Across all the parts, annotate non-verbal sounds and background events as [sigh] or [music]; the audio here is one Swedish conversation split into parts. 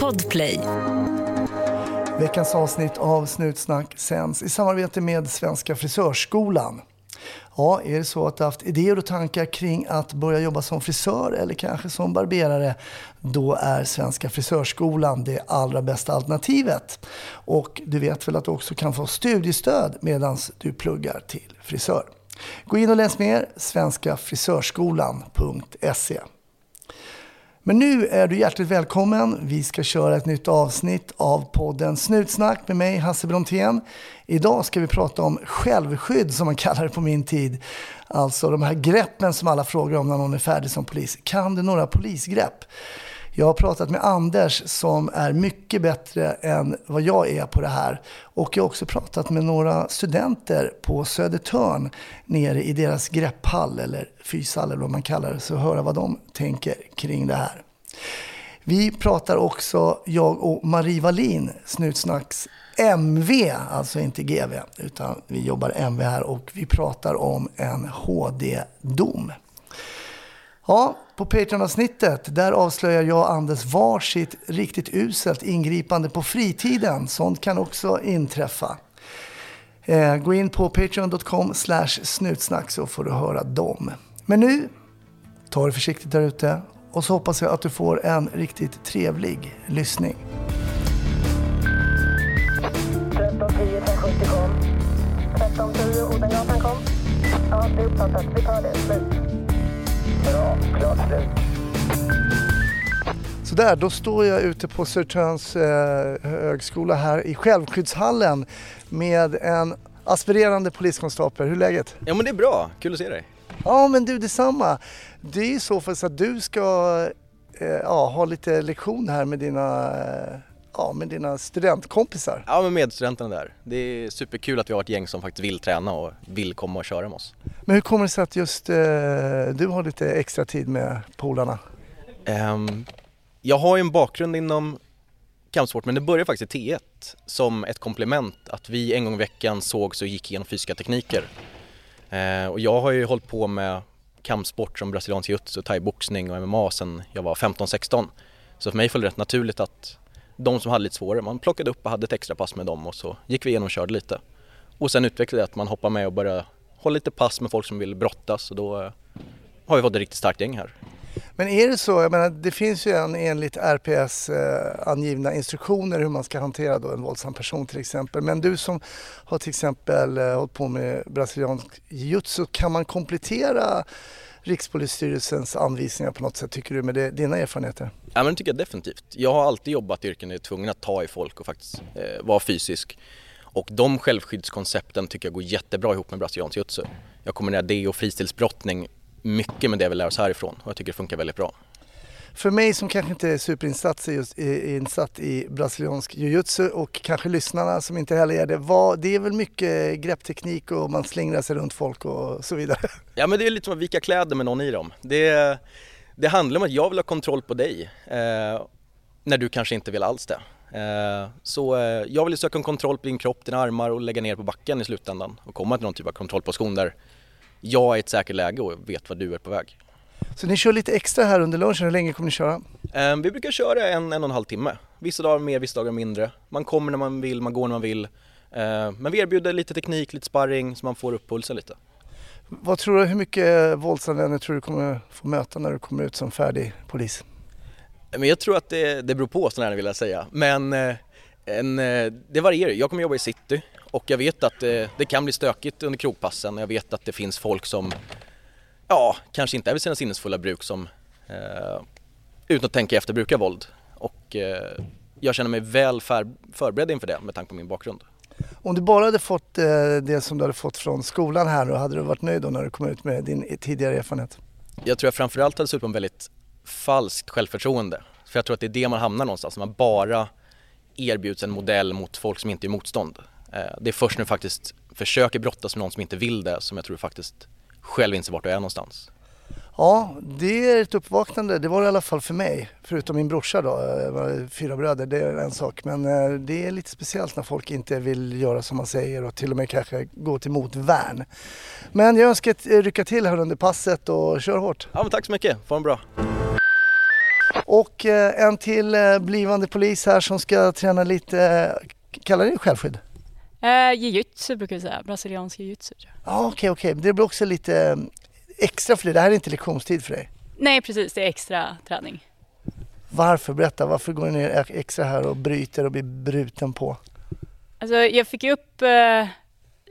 Podplay. Veckans avsnitt av Snutsnack sänds i samarbete med Svenska Frisörskolan. Ja, är det så att du haft idéer och tankar kring att börja jobba som frisör eller kanske som barberare, då är Svenska Frisörskolan det allra bästa alternativet. Och du vet väl att du också kan få studiestöd medan du pluggar till frisör. Gå in och läs mer, svenskafrisörskolan.se. Men nu är du hjärtligt välkommen. Vi ska köra ett nytt avsnitt av podden Snutsnack med mig, Hasse Brontén. Idag ska vi prata om självskydd som man kallar det på min tid. Alltså de här greppen som alla frågar om när någon är färdig som polis. Kan du några polisgrepp? Jag har pratat med Anders som är mycket bättre än vad jag är på det här. Och jag har också pratat med några studenter på Södertörn nere i deras grepphall eller fyshall eller vad man kallar det. Så höra vad de tänker kring det här. Vi pratar också, jag och Marie Wallin, Snutsnacks MV, alltså inte GV, utan vi jobbar MV här och vi pratar om en HD-dom. Ja, på Patreon-avsnittet, där avslöjar jag och Anders varsitt riktigt uselt ingripande på fritiden. Sånt kan också inträffa. Eh, gå in på patreon.com snutsnack så får du höra dem. Men nu, ta det försiktigt där ute och så hoppas jag att du får en riktigt trevlig lyssning. 1310 kom. 1310 Odengatan kom. Ja, det är uppfattat. Vi tar det. Slut. Bra. Klart slut. Så där, då står jag ute på Södertörns eh, högskola här i självskyddshallen med en aspirerande poliskonstapel. Hur är läget? Ja men det är bra, kul att se dig. Ja men du detsamma. Det är ju så för så att du ska eh, ja, ha lite lektion här med dina, eh, ja, med dina studentkompisar. Ja men medstudenterna där. Det är superkul att vi har ett gäng som faktiskt vill träna och vill komma och köra med oss. Men hur kommer det sig att just eh, du har lite extra tid med polarna? Ehm, jag har ju en bakgrund inom kampsport men det började faktiskt i T1 som ett komplement att vi en gång i veckan sågs och gick igenom fysiska tekniker. Ehm, och jag har ju hållit på med kampsport som brasiliansk jiu-jitsu, thaiboxning och MMA sedan jag var 15-16. Så för mig föll det rätt naturligt att de som hade lite svårare, man plockade upp och hade ett extra pass med dem och så gick vi igenom och körde lite. Och sen utvecklade det att man hoppar med och börjar hålla lite pass med folk som vill brottas och då eh, har vi fått ett riktigt starkt gäng här. Men är det så, jag menar det finns ju en enligt RPS eh, angivna instruktioner hur man ska hantera då en våldsam person till exempel. Men du som har till exempel eh, hållit på med brasiliansk jiu-jitsu, kan man komplettera Rikspolisstyrelsens anvisningar på något sätt tycker du med det, dina erfarenheter? Ja men det tycker jag definitivt. Jag har alltid jobbat i yrken där jag är tvungen att ta i folk och faktiskt eh, vara fysisk. Och de självskyddskoncepten tycker jag går jättebra ihop med brasiliansk jiu-jitsu. Jag kombinerar det och fristilsbrottning mycket med det vi lär oss härifrån och jag tycker det funkar väldigt bra. För mig som kanske inte är superinsatt i, just, i, insatt i brasiliansk jiu-jitsu och kanske lyssnarna som inte heller är det. Vad, det är väl mycket greppteknik och man slingrar sig runt folk och så vidare. Ja men det är lite som att vika kläder med någon i dem. Det, det handlar om att jag vill ha kontroll på dig eh, när du kanske inte vill alls det. Eh, så eh, jag vill söka en kontroll på din kropp, dina armar och lägga ner på backen i slutändan och komma till någon typ av kontrollposition där jag är i ett säkert läge och vet vad du är på väg. Så ni kör lite extra här under lunchen, hur länge kommer ni köra? Eh, Vi brukar köra en, en och en halv timme. Vissa dagar mer, vissa dagar mindre. Man kommer när man vill, man går när man vill. Eh, Men vi erbjuder lite teknik, lite sparring så man får upp pulsen lite. Vad tror du, hur mycket våldsanvändning tror du kommer få möta när du kommer ut som färdig polis? Eh, men jag tror att det, det beror på snarare vill jag säga. Men eh, en, eh, det varierar. Jag kommer jobba i city och jag vet att det, det kan bli stökigt under krogpassen. Jag vet att det finns folk som ja, kanske inte är vid sina sinnesfulla bruk som eh, utan att tänka efter brukar våld. Och eh, jag känner mig väl för, förberedd inför det med tanke på min bakgrund. Om du bara hade fått eh, det som du hade fått från skolan här då, hade du varit nöjd då när du kom ut med din tidigare erfarenhet? Jag tror jag framförallt hade suttit på en väldigt falskt självförtroende. För jag tror att det är det man hamnar någonstans, när man bara erbjuds en modell mot folk som inte är motstånd. Eh, det är först när du faktiskt försöker brottas med någon som inte vill det som jag tror du faktiskt själv inser vart du är någonstans. Ja, det är ett uppvaknande. Det var det i alla fall för mig. Förutom min brorsa då, jag var fyra bröder, det är en sak. Men eh, det är lite speciellt när folk inte vill göra som man säger och till och med kanske gå till motvärn. Men jag önskar ett lycka till här under passet och kör hårt. Ja men tack så mycket, få en bra. Och eh, en till eh, blivande polis här som ska träna lite, eh, kallar det självskydd? Eh, jiu-jitsu brukar vi säga, brasiliansk jiu-jitsu. Ja, okej, okej. Det blir också lite eh, extra för dig. Det här är inte lektionstid för dig. Nej precis, det är extra träning. Varför? Berätta, varför går du ner extra här och bryter och blir bruten på? Alltså jag fick ju upp eh,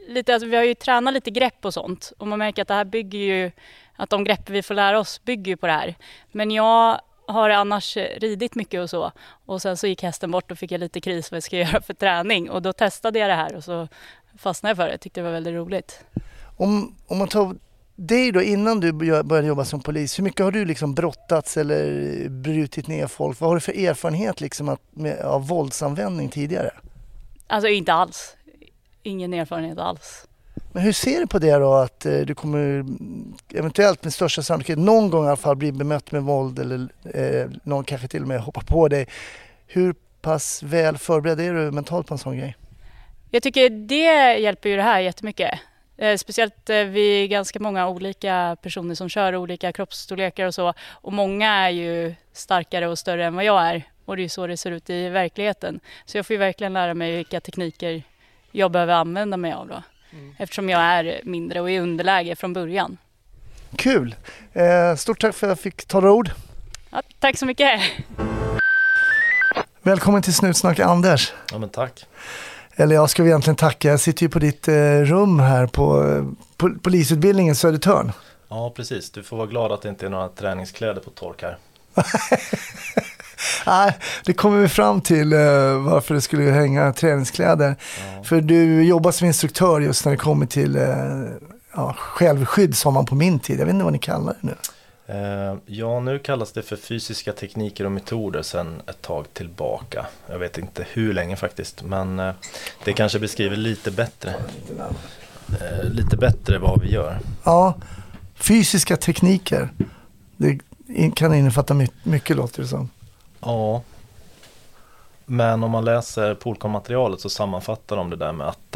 lite, alltså vi har ju tränat lite grepp och sånt och man märker att det här bygger ju, att de grepp vi får lära oss bygger ju på det här. Men jag har annars ridit mycket och så och sen så gick hästen bort och fick jag lite kris vad jag ska [laughs] göra för träning och då testade jag det här och så fastnade jag för det, tyckte det var väldigt roligt. Om, om man tar dig då innan du börja- började jobba som polis, hur mycket har du liksom brottats eller brutit ner folk? Vad har du för erfarenhet liksom att, med, av våldsanvändning tidigare? Alltså inte alls, ingen erfarenhet alls. Men hur ser du på det då att eh, du kommer mm, eventuellt med största sannolikhet någon gång i alla fall bli bemött med våld eller eh, någon kanske till och med hoppar på dig. Hur pass väl förberedd är du mentalt på en sån grej? Jag tycker det hjälper ju det här jättemycket. Eh, speciellt eh, vi är ganska många olika personer som kör olika kroppsstorlekar och så. Och många är ju starkare och större än vad jag är. Och det är ju så det ser ut i verkligheten. Så jag får ju verkligen lära mig vilka tekniker jag behöver använda mig av då. Eftersom jag är mindre och i underläge från början. Kul! Eh, stort tack för att jag fick tala ord. Ja, tack så mycket! Välkommen till Snutsnack Anders. Ja men tack. Eller jag ska vi egentligen tacka. Jag sitter ju på ditt eh, rum här på eh, pol- polisutbildningen Södertörn. Ja precis, du får vara glad att det inte är några träningskläder på tork här. [laughs] Nej, det kommer vi fram till eh, varför det skulle hänga träningskläder. Ja. För du jobbar som instruktör just när det kommer till eh, ja, självskydd som man på min tid. Jag vet inte vad ni kallar det nu. Eh, ja, nu kallas det för fysiska tekniker och metoder sedan ett tag tillbaka. Jag vet inte hur länge faktiskt, men eh, det kanske beskriver lite bättre. Eh, lite bättre vad vi gör. Ja, fysiska tekniker. Det kan innefatta my- mycket låter det som. Ja. Men om man läser Polkom-materialet så sammanfattar de det där med att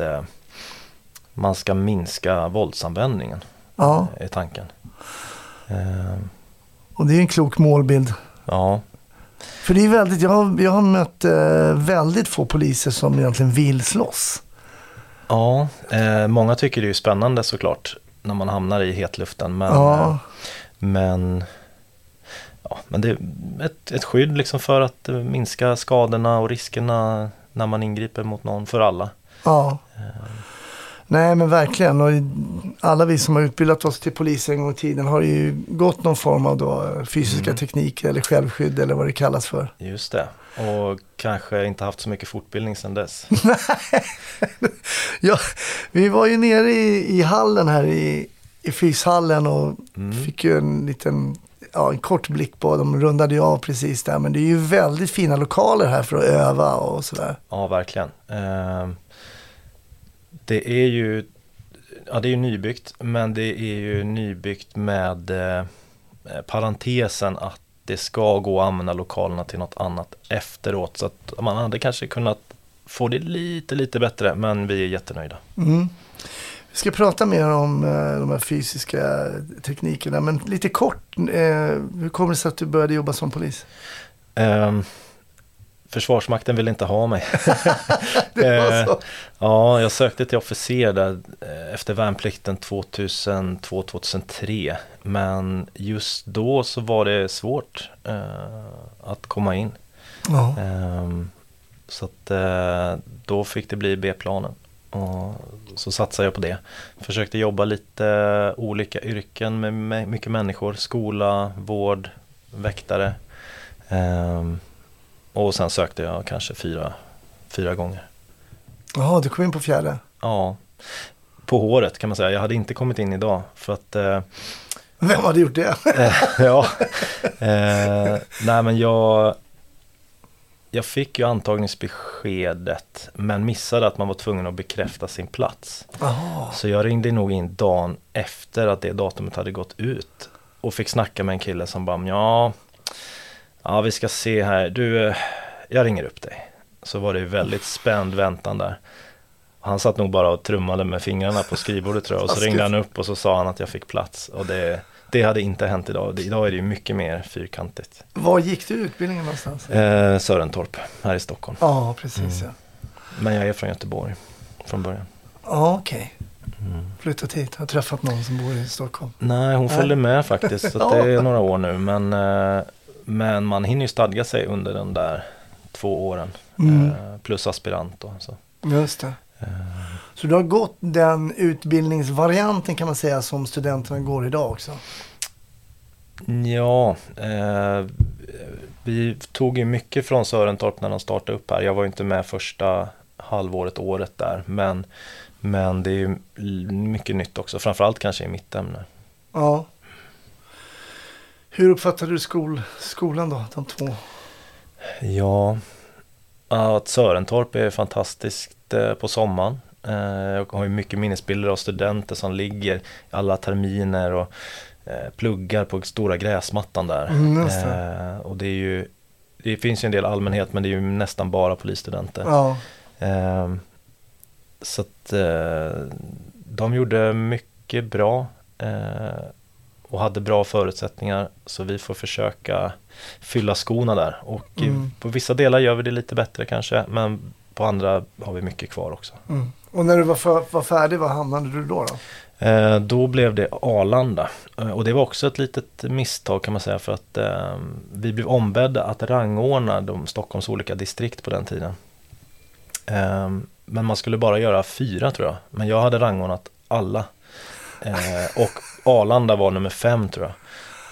man ska minska våldsanvändningen, Ja, är tanken. Eh, och det är en klok målbild. ja, För det är väldigt, jag har, jag har mött eh, väldigt få poliser som egentligen vill slåss. Ja, eh, många tycker det är spännande såklart när man hamnar i hetluften. Men, Ja. eh, men, ja, men det är ett, ett skydd liksom för att eh, minska skadorna och riskerna när man ingriper mot någon för alla. Ja. Nej men verkligen. Och alla vi som har utbildat oss till polis en gång i tiden har ju gått någon form av då fysiska tekniker eller självskydd eller vad det kallas för. Just det. Och kanske inte haft så mycket fortbildning sedan dess. [laughs] Ja, vi var ju nere i, i hallen här i, i fyshallen och Mm. fick ju en liten, ja en kort blick på, de rundade ju av precis där. Men det är ju väldigt fina lokaler här för att öva och sådär. Ja, verkligen. Eh, det är ju ja, det är ju nybyggt, men det är ju nybyggt med eh, parentesen att det ska gå att använda lokalerna till något annat efteråt. Så att man hade kanske kunnat få det lite, lite bättre, men vi är jättenöjda. Mm. Vi ska prata mer om eh, de här fysiska teknikerna, men lite kort, eh, hur kommer det sig att du började jobba som polis? Eh, Försvarsmakten vill inte ha mig. [laughs] Eh, så. Ja, jag sökte till officer där eh, efter värnplikten 2002-2003. Men just då så var det svårt eh, att komma in. Ja. Ehm, så att då fick det bli B-planen. Och så satsade jag på det. Försökte jobba lite olika yrken med, med mycket människor. Skola, vård, väktare. Och sen sökte jag kanske fyra, fyra gånger. Jaha, du kom in på fjärde. Ja, på håret kan man säga. Jag hade inte kommit in idag för att eh, Vem hade gjort det? [laughs] Eh, ja, eh, nej men jag Jag fick ju antagningsbeskedet men missade att man var tvungen att bekräfta sin plats. Jaha. Så jag ringde nog in dagen efter att det datumet hade gått ut och fick snacka med en kille som bara ja, ja vi ska se här, du, eh, jag ringer upp dig. Så var det väldigt spänd väntan där. Han satt nog bara och trummade med fingrarna på skrivbordet tror jag och så ringde han upp och så sa han att jag fick plats och det, det hade inte hänt idag. Idag är det ju mycket mer fyrkantigt. Var gick du utbildningen någonstans? Eh, Sörentorp här i Stockholm. Ja, precis ja. Men jag är från Göteborg från början. Ja, okej. Mm. Flyttat hit. Har träffat någon som bor i Stockholm. Nej, hon Nej. följde med faktiskt. Så [laughs] det är några år nu. Men, eh, men man hinner ju stadga sig under de där två åren. Mm. Eh, plus aspirant då. Så. Just det. Eh, Så du har gått den utbildningsvarianten kan man säga som studenterna går idag också? Ja, eh, vi tog ju mycket från Sörentorp när de startade upp här. Jag var ju inte med första halvåret, året där. Men, men det är ju mycket nytt också, framförallt kanske i mitt ämne. Ja. Hur uppfattade du skol, skolan då, de två? Ja, att Sörentorp är fantastiskt eh, på sommaren. Eh, Jag har ju mycket minnesbilder av studenter som ligger alla terminer och eh, pluggar på stora gräsmattan där. Mm, det. Och det är ju det finns ju en del allmänhet men det är ju nästan bara polisstudenter. Ja. Eh, Så att de gjorde mycket bra och hade bra förutsättningar så vi får försöka fylla skorna där och Mm. på vissa delar gör vi det lite bättre kanske men på andra har vi mycket kvar också. Mm. Och när du var, för, var färdig, var hamnade du då? då? Eh, då blev det Arlanda eh, och det var också ett litet misstag kan man säga för att eh, vi blev ombedda att rangordna de Stockholms olika distrikt på den tiden. Eh, men man skulle bara göra fyra tror jag, men jag hade rangordnat alla. Eh, och Arlanda var nummer fem tror jag.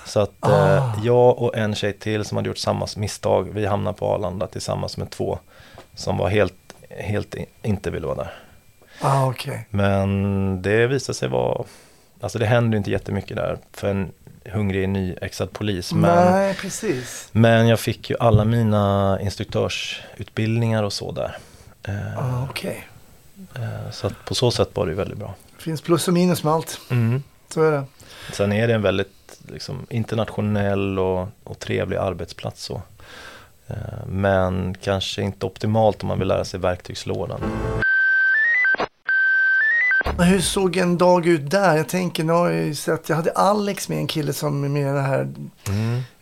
Så att Ah. eh, jag och en tjej till som hade gjort samma misstag, vi hamnade på Arlanda tillsammans med två som var helt, helt inte ville vara där. Ah, okej. Men det visade sig vara, alltså det händer inte jättemycket där för en hungrig nyexad polis. Men, Nej, precis. men jag fick ju alla mina instruktörsutbildningar och så där. Eh, Ah, okej. eh, så att på så sätt var det ju väldigt bra. Det finns plus och minus med allt. Så är det. Sen är det en väldigt liksom, internationell och, och trevlig arbetsplats så. Eh, men kanske inte optimalt om man vill lära sig verktygslådan. Men hur såg en dag ut där? Jag tänker, nu har jag ju sett, jag hade Alex med en kille som är med i den här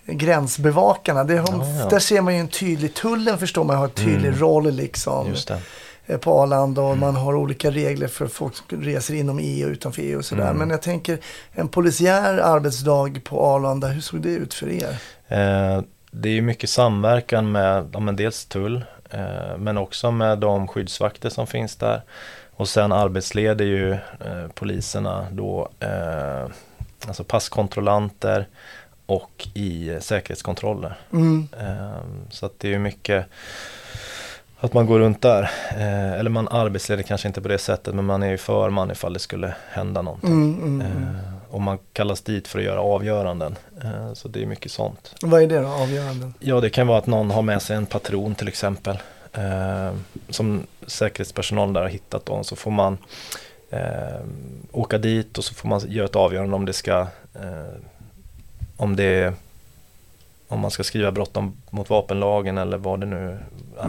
gränsbevakarna. Det Ja, ja. Där ser man ju en tydlig, tullen förstår man har en tydlig Mm. roll liksom. Just det. Eh, på Arlanda och man har olika regler för folk som reser inom EU och utanför EU och sådär. Mm. Men jag tänker en polisiär arbetsdag på Arlanda, hur såg det ut för er? Eh, det är ju mycket samverkan med ja, men dels tull eh, men också med de skyddsvakter som finns där. Och sen arbetsleder ju eh, poliserna då eh, alltså passkontrollanter och i säkerhetskontroller. Mm. Eh, så att det är ju mycket att man går runt där. Eh, eller man arbetsleder kanske inte på det sättet men man är ju förman ifall det skulle hända någonting. Mm, mm, mm. Eh, och man kallas dit för att göra avgöranden. Eh, så det är mycket sånt. Vad är det då, avgöranden? Ja, det kan vara att någon har med sig en patron till exempel. Eh, som säkerhetspersonal där har hittat då. Så får man eh, åka dit och så får man göra ett avgörande om det ska eh, om det om man ska skriva brott om, mot vapenlagen eller vad det nu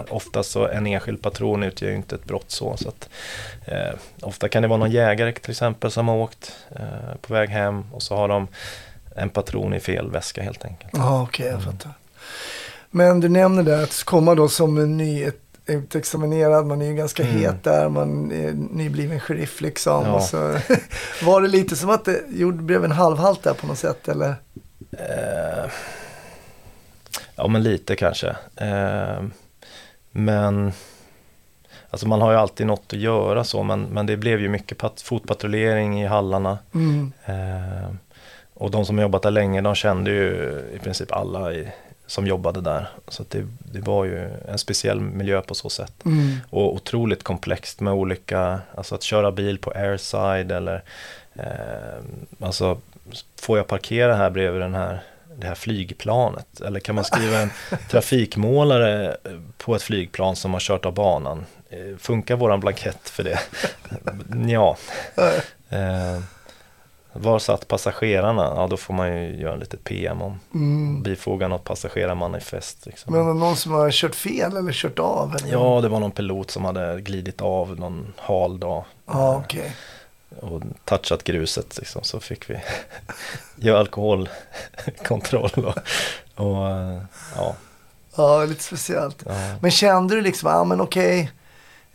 Oftast så en enskild patron utgör ju inte ett brott så. så att, eh, ofta kan det vara någon jägare till exempel som har åkt eh, på väg hem och så har de en patron i fel väska helt enkelt. Ja, okej, jag fattar. Men du nämner det att komma då som en ny utexaminerad, man är ju ganska Mm. het där, man är nybliven sheriff liksom. Ja. Och så [laughs] var det lite som att det gjorde, blev en halvhalt där på något sätt eller? Eh, ja men lite kanske. Eh, men alltså man har ju alltid något att göra så men, men det blev ju mycket pat- fotpatrullering i hallarna. Mm. Eh, och de som jobbat där länge de kände ju i princip alla i, som jobbade där. Så det, det var ju en speciell miljö på så sätt. Mm. Och otroligt komplext med olika, alltså att köra bil på airside eller eh, alltså får jag parkera här bredvid den här, det här flygplanet? Eller kan man skriva en [laughs] trafikmålare på ett flygplan som har kört av banan? Eh, Funkar våran blankett för det? [laughs] ja. [laughs] Eh, var satt passagerarna? Ja, då får man ju göra en litet PM om Mm. bifoga något passagerarmanifest. Liksom. Men någon som har kört fel eller kört av? Eller? Ja, det var någon pilot som hade glidit av någon hal dag. Ja, okej. Och touchat gruset liksom, så fick vi [laughs] göra alkoholkontroll och, och eh, ja. Ja, lite speciellt. ja. Men kände du liksom, ja ah, men okej,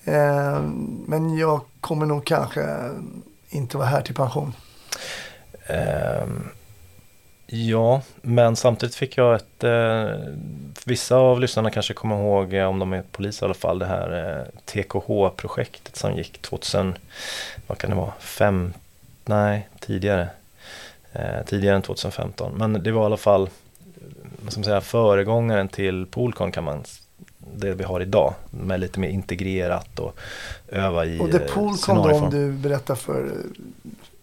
eh, men jag kommer nog kanske inte vara här till pension. Ehm, ja, men samtidigt fick jag ett, eh, vissa av lyssnarna kanske kommer ihåg, eh, om de är poliser i alla fall, det här eh, TKH-projektet som gick 2000, vad kan det vara, fem, nej, tidigare. Eh, tidigare än 2015. Men det var i alla fall, vad ska man säga, föregångaren till Polcon kan man det vi har idag med lite mer integrerat och öva i Och det kom då om du berättar för eh,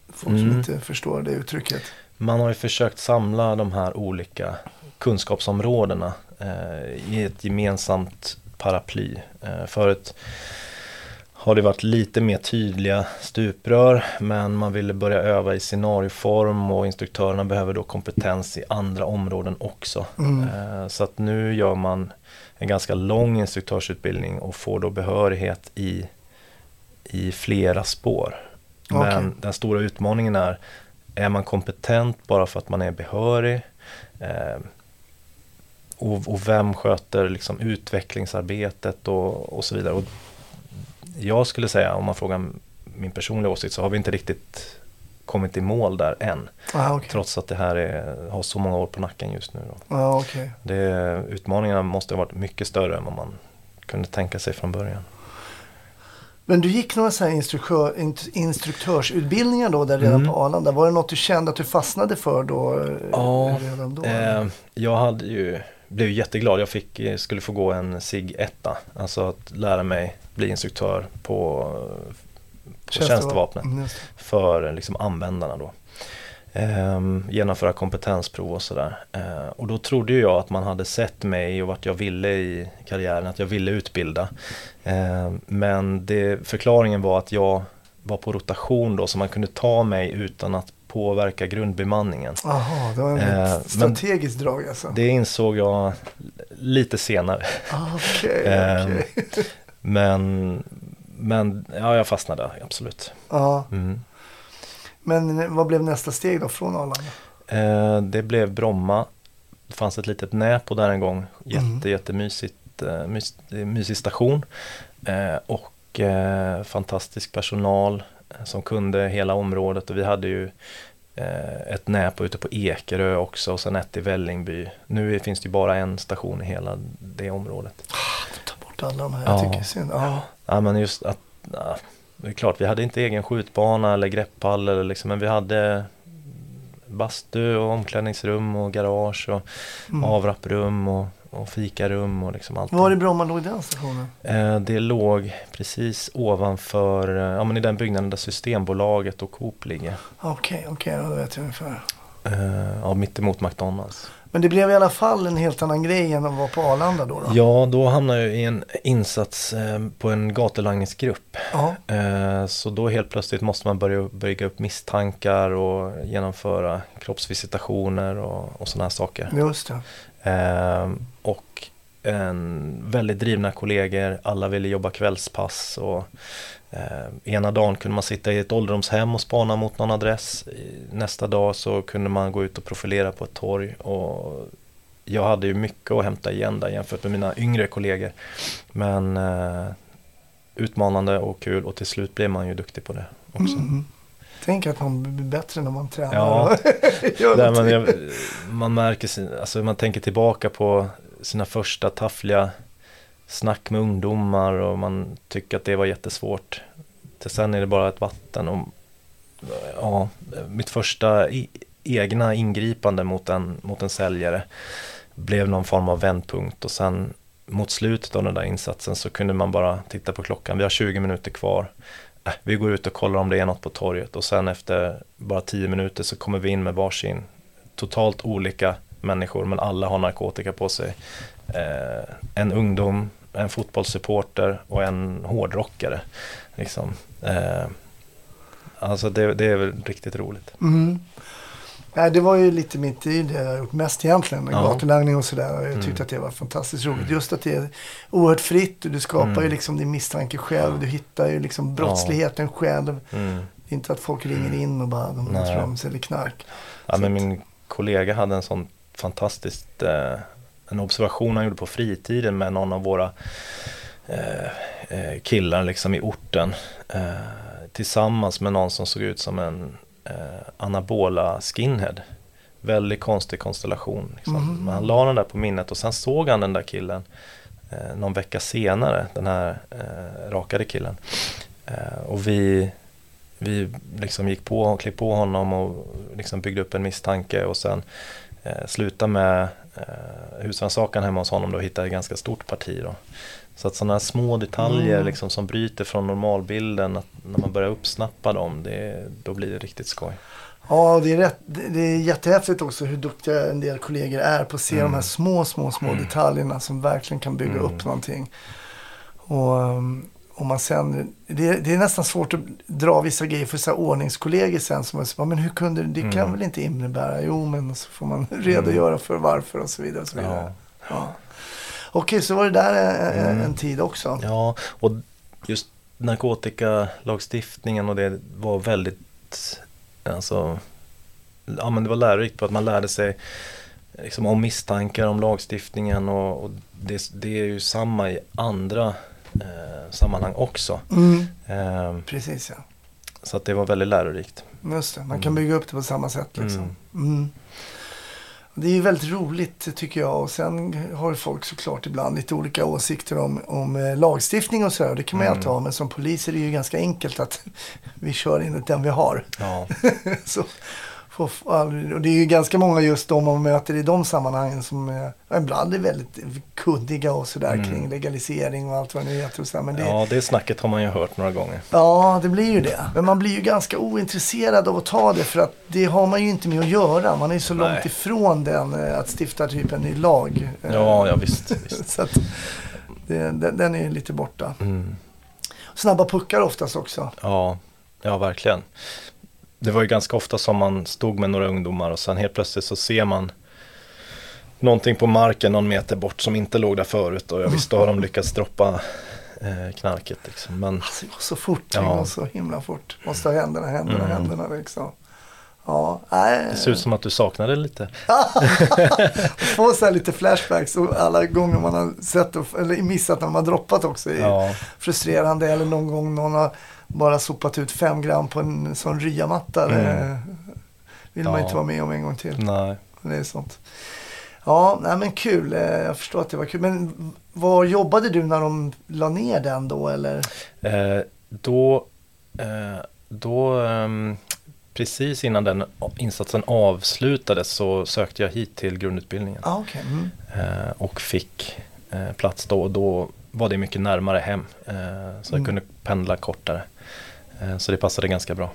folk som Mm. inte förstår det uttrycket. Man har ju försökt samla de här olika kunskapsområdena eh, i ett gemensamt paraply. Eh, förut har det varit lite mer tydliga stuprör men man ville börja öva i scenarioform och instruktörerna behöver då kompetens i andra områden också. Mm. Eh, så att nu gör man en ganska lång instruktörsutbildning och får då behörighet i, i flera spår. Men Okej. den stora utmaningen är, är man kompetent bara för att man är behörig? Eh, och, och vem sköter liksom utvecklingsarbetet och, och så vidare. Och jag skulle säga, om man frågar min personliga åsikt, så har vi inte riktigt kommit i mål där än. Ah, okej. Trots att det här är, har så många år på nacken just nu. Ja, okej. Det, utmaningarna måste ha varit mycket större än vad man kunde tänka sig från början. Men du gick några så här instruktör, instruktörsutbildningar då där redan Mm. på Arlanda. Var det något du kände att du fastnade för då? eh, Ja, redan då? Eh, jag hade ju, blev jätteglad. Jag fick, eh, skulle få gå en SIG 1 Alltså att lära mig bli instruktör på, på tjänstevapnet. Mm, för liksom användarna då. Ehm, genomföra kompetensprov och sådär. Ehm, och då trodde jag att man hade sett mig och vart jag ville i karriären, att jag ville utbilda. Ehm, men det, förklaringen var att jag var på rotation då så man kunde ta mig utan att påverka grundbemanningen. Jaha, det var en Eh, men- strategiskt drag alltså. Det insåg jag lite senare. Ah, Okej, [laughs] Ehm, okej. Men, men ja, jag fastnade absolut. Ja, Mm. Men vad blev nästa steg då från Arlanda? Eh, det blev Bromma. Det fanns ett litet Näpo där en gång. Jätte, Mm. jättemysigt, eh, mys, en mysig station. Eh, och eh, fantastisk personal eh, som kunde hela området. Och vi hade ju eh, ett Näpo ute på Ekerö också och sen ett i Vällingby. Nu finns det ju bara en station i hela det området. Ta bort alla de här, Ja. jag tycker synd. Ja. Ja men just att, ja, det är klart vi hade inte egen skjutbana eller greppall eller liksom, men vi hade bastu och omklädningsrum och garage och Mm. avrapprum och, och fikarum och liksom allt. Var i Bromma låg den stationen? Eh, det låg precis ovanför, eh, ja men i den byggnaden där Systembolaget och Coop ligger. Okej, okej, ja, då vet jag ungefär. Eh, ja, mittemot McDonalds. Men det blev i alla fall en helt annan grej än att vara på Arlanda då? då. Ja, då hamnade jag i en insats eh, på en gatulangningsgrupp. Eh, Så då helt plötsligt måste man börja bygga upp misstankar och genomföra kroppsvisitationer och, och sådana här saker. Just. Eh, Och en väldigt drivna kollegor, alla ville jobba kvällspass och eh, ena dagen kunde man sitta i ett ålderdomshem och spana mot någon adress. Nästa dag så kunde man gå ut och profilera på ett torg och jag hade ju mycket att hämta igen där jämfört med mina yngre kollegor. Men eh, utmanande och kul och till slut blev man ju duktig på det också. Mm. Tänk att man blir bättre när man tränar. Ja. [laughs] någonting. jag, man märker, sin, alltså man tänker tillbaka på sina första taffliga snack med ungdomar och man tycker att det var jättesvårt. Till sen är det bara ett vatten och ja, mitt första i, egna ingripande mot en, mot en säljare blev någon form av vändpunkt och sen mot slutet av den där insatsen så kunde man bara titta på klockan, vi har 20 minuter kvar. Äh, vi går ut och kollar om det är något på torget och sen efter bara 10 minuter så kommer vi in med varsin totalt olika människor men alla har narkotika på sig. Eh, en ungdom, en fotbollssupporter och en hårdrockare. Liksom. Eh, alltså det, det är väl riktigt roligt. Mm. Nej, det var ju lite mitt i det jag har gjort mest egentligen. Ja. gatulangning och sådär. Jag tyckte Mm. att det var fantastiskt roligt. Just att det är oerhört fritt. och Du skapar Mm. ju liksom din misstanke själv. Du hittar ju liksom brottsligheten själv. Mm. Inte att folk ringer in och bara de Nej. trams eller knark. Ja, men min kollega hade en sån fantastiskt eh, en observation han gjorde på fritiden med någon av våra eh, eh, killar liksom i orten eh, tillsammans med någon som såg ut som en eh, anabola skinhead. Väldigt konstig konstellation. Liksom. Men han la den där på minnet och sen såg han den där killen eh, någon vecka senare, den här eh, rakade killen. Eh, och vi, vi liksom gick på och klev på honom och liksom byggde upp en misstanke och sen eh, slutade med eh, husrannsakan hemma hos honom då hittade ett ganska stort parti. Då. Så att sådana här små detaljer Mm. liksom, som bryter från normalbilden, att när man börjar uppsnappa dem, det, då blir det riktigt skoj. Ja, det är, rätt, det det är jättehäftigt också hur duktiga en del kollegor är på att se Mm. de här små, små, små detaljerna som verkligen kan bygga Mm. upp någonting. Och, och man sen, det, det är nästan svårt att dra vissa grejer för så här ordningskollegor sen som så, men hur kunde det, det kan Mm. väl inte innebära, jo men så får man [laughs] redogöra för varför och så vidare. Och så vidare. Ja. Ja. Okej, så var det där en, en- Mm. en tid också. Ja, och just narkotikalagstiftningen och det var väldigt, alltså, ja men det var lärorikt på att man lärde sig liksom, om misstankar om lagstiftningen och, och det, det är ju samma i andra eh, sammanhang också. Mm. Eh, Precis ja. så att det var väldigt lärorikt. Just det, man kan bygga upp det på samma sätt liksom. Mm. Mm. Det är ju väldigt roligt tycker jag och sen har folk såklart ibland lite olika åsikter om, om eh, lagstiftning och sådär. Det kan man ju Mm. alltid ha men som polis är det ju ganska enkelt att [laughs] vi kör enligt den vi har. Ja, [laughs] Så, och det är ju ganska många just de man möter i de sammanhangen som är, ibland är väldigt kunniga och sådär Mm. kring legalisering och allt vad det nu heter. Och. Men det, ja, det snacket har man ju hört några gånger. Ja, det blir ju det. Men man blir ju ganska ointresserad av att ta det för att det har man ju inte med att göra. Man är ju så Nej. långt ifrån den eh, att stifta typ en ny lag. Eh, Ja, ja visst. visst. [laughs] Så att det, den, den är ju lite borta. Mm. Snabba puckar oftast också. Ja, ja verkligen. Det var ju ganska ofta som man stod med några ungdomar och sen helt plötsligt så ser man någonting på marken någon meter bort som inte låg där förut och jag visst då har de lyckats droppa eh, knarket liksom. Men Alltså, det går så fort. Det Ja. går så himla fort. Måste ha händerna, händerna, Mm. händerna liksom. Ja, nej. det ser ut som att du saknar det lite. [laughs] Få så här lite flashbacks och alla gånger man har sett och, eller missat när man har droppat också. är Ja, frustrerande. Eller någon gång någon har bara sopat ut fem gram på en sån ryamatta. Mm. Det vill man Ja. inte vara med om en gång till. nej. Det är sånt. Ja, nej men kul. Eh, Jag förstår att det var kul. Men var jobbade du när de la ner den då eller? Eh, då, eh, då ehm, precis innan den insatsen avslutades så sökte jag hit till grundutbildningen. Ja, okej. Mm. eh, och fick eh, plats då och då var det mycket närmare hem. Eh, så jag Mm. kunde pendla kortare. Eh, så det passade ganska bra.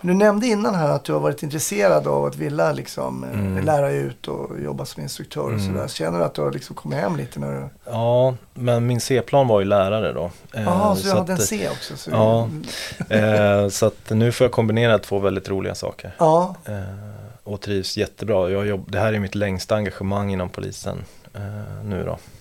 Men Du nämnde innan här att du har varit intresserad av att vilja liksom, eh, Mm. lära ut och jobba som instruktör och Mm. sådär. Känner du att du har liksom kommit hem lite när du... Ja, men min C-plan var ju lärare då. Eh, Jaha, så du hade en att, C också? Så Ja. eh, så att nu får jag kombinera två väldigt roliga saker. Ja, och trivs jättebra. Jag jobb, det här är mitt längsta engagemang inom polisen nu då.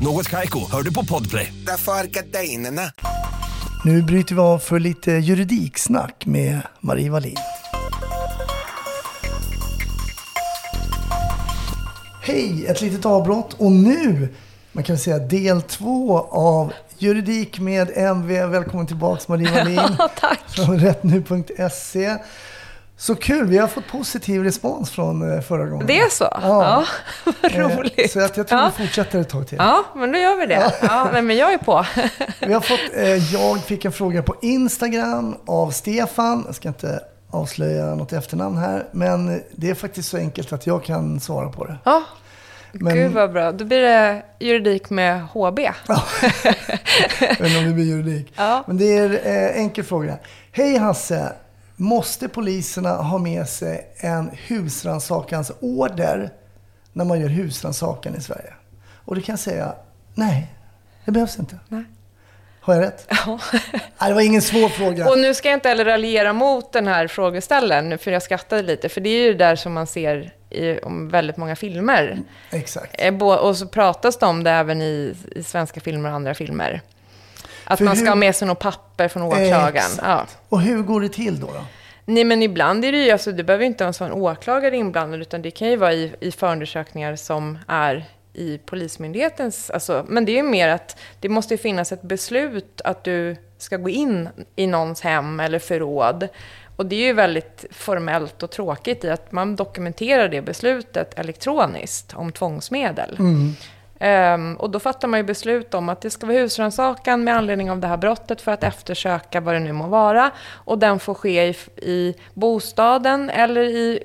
Något Kaiko, hör du på Podplay. Därför är gardinerna. Nu bryter vi av för lite juridiksnack med Marie Wallin. Hej, ett litet avbrott och nu, man kan säga del två av Juridik med MV. Välkommen tillbaks Marie Wallin. [laughs] Tack. Från rättnu.se. Så kul, vi har fått positiv respons från eh, förra gången. Det är så? Ja. Ja, vad Eh, roligt. Så att jag tror ja. vi fortsätter ett tag till. ja, men då gör vi det. Ja, nej, men jag är på. Vi har fått, eh, jag fick en fråga på Instagram av Stefan. Jag ska inte avslöja något efternamn här. Men det är faktiskt så enkelt att jag kan svara på det. Ja, Men- gud vad bra. Då blir det juridik med HB. [laughs] Jag vet inte om det blir juridik. Ja. Men det är eh, enkel fråga. Hej Hasse! Måste poliserna ha med sig en husrannsakans order när man gör husrannsakan i Sverige? Och då kan jag säga, nej, det behövs inte. Nej. Har jag rätt? Ja. [laughs] Nej, det var ingen svår fråga. Och nu ska jag inte heller raljera mot den här frågeställaren, för jag skrattade lite, för det är ju det där som man ser i om väldigt många filmer. Exakt. Eh, Och så pratas det om det även i, i svenska filmer och andra filmer. Att För man ska hur- ha med sig något papper från åklagaren. Exakt. Ja. Och hur går det till då? då? Nej, men ibland är det ju, alltså, det behöver inte ens vara en åklagare inblandad, utan det kan ju vara i, i förundersökningar som är i Polismyndighetens, alltså, men det är ju mer att det måste ju finnas ett beslut att du ska gå in i någons hem eller förråd. Och det är ju väldigt formellt och tråkigt i att man dokumenterar det beslutet elektroniskt om tvångsmedel. Ehm, och då fattar man ju beslut om att det ska vara husrannsakan med anledning av det här brottet för att eftersöka vad det nu må vara. Och den får ske i, i bostaden eller i,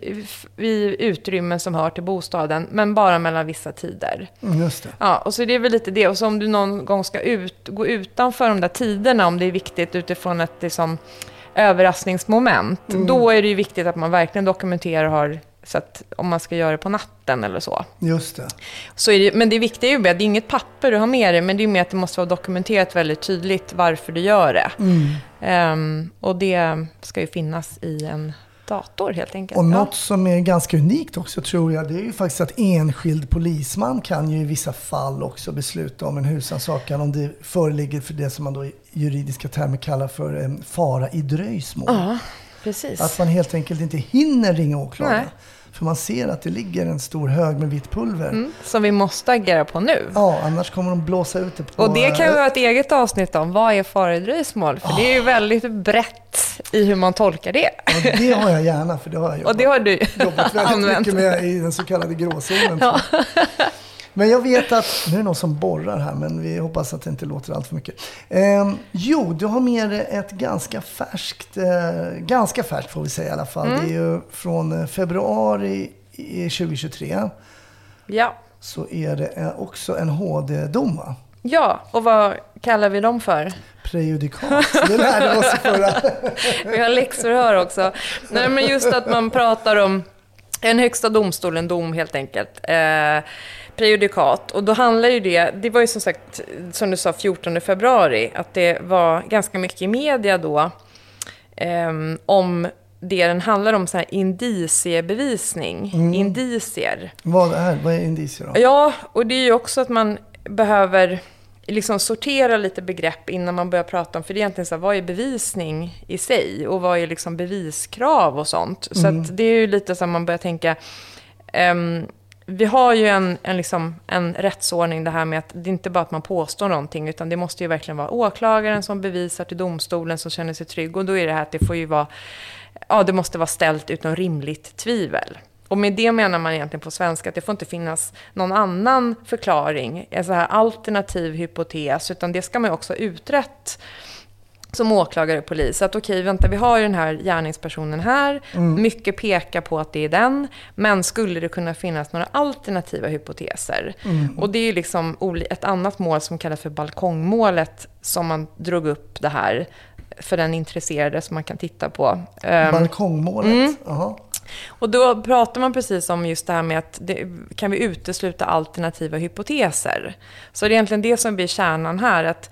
i, i utrymmen som hör till bostaden, men bara mellan vissa tider. Mm, Just det. Ja, och så det är väl lite det. Och så om du någon gång ska ut, gå utanför de där tiderna, om det är viktigt utifrån ett liksom, överraskningsmoment, då är det ju viktigt att man verkligen dokumenterar och har, så att om man ska göra det på natten eller så. Just det. Så det, men det viktiga är ju att det är inget papper du har med dig, men det är mer att det måste vara dokumenterat väldigt tydligt varför du gör det. Ehm, och det ska ju finnas i en dator helt enkelt. Och något som är ganska unikt också tror jag, det är ju faktiskt att enskild polisman kan ju i vissa fall också besluta om en husrannsakan om det föreligger för det som man då i juridiska termer kallar för en fara i dröjsmål. Ja, precis. Att man helt enkelt inte hinner ringa åklagaren. Nej. För man ser att det ligger en stor hög med vitt pulver. Mm, som vi måste agera på nu. Ja, annars kommer de blåsa ut det på... Och det kan ju eh, vara ett eget avsnitt om vad är fara i dröjsmål? För det är ju väldigt brett i hur man tolkar det. och det har jag gärna, för det har jag [laughs] jobbat, Och det har du jobbat väldigt mycket med i den så kallade gråzonen. jag. [laughs] Men jag vet att, nu är det någon som borrar här, men vi hoppas att det inte låter allt för mycket. Ehm, jo, du har med dig ett ganska färskt, eh, ganska färskt får vi säga i alla fall. Mm. Det är ju från eh, februari i 2023. Ja. Så är det eh, också en HD-dom va? ja, och vad kallar vi dem för? Prejudikat. Det lärde vi oss förra. [laughs] Vi har läxförhör också. Nej, men just att man pratar om en högsta domstol, en dom helt enkelt. Eh, prejudikat. Och då handlar ju det, det var ju som sagt, som du sa, 14 februari, att det var ganska mycket i media då ehm, om det den handlar om, så här indiciebevisning, indicier. Vad är, vad är indicier då? Ja, och det är ju också att man behöver liksom sortera lite begrepp innan man börjar prata om, för det är egentligen så här, vad är bevisning i sig och vad är liksom beviskrav och sånt. Så att det är ju lite så att man börjar tänka, ehm, vi har ju en, en, liksom, en rättsordning det här med att det är inte bara att man påstår någonting, utan det måste ju verkligen vara åklagaren som bevisar till domstolen som känner sig trygg. Och då är det här att det får ju vara, ja det måste vara ställt utom rimligt tvivel. Och med det menar man egentligen på svenska att det får inte finnas någon annan förklaring, en så här alternativ hypotes, utan det ska man ju också ha utrett som åklagare och polis. Att okej, vänta, vi har ju den här gärningspersonen här. Mycket pekar på att det är den. Men skulle det kunna finnas några alternativa hypoteser? Och det är ju liksom ett annat mål som kallas för balkongmålet som man drog upp det här för den intresserade som man kan titta på. Ehm, Balkongmålet? Mm. Och då pratar man precis om just det här med att det, kan vi utesluta alternativa hypoteser? Så det är egentligen det som blir kärnan här, att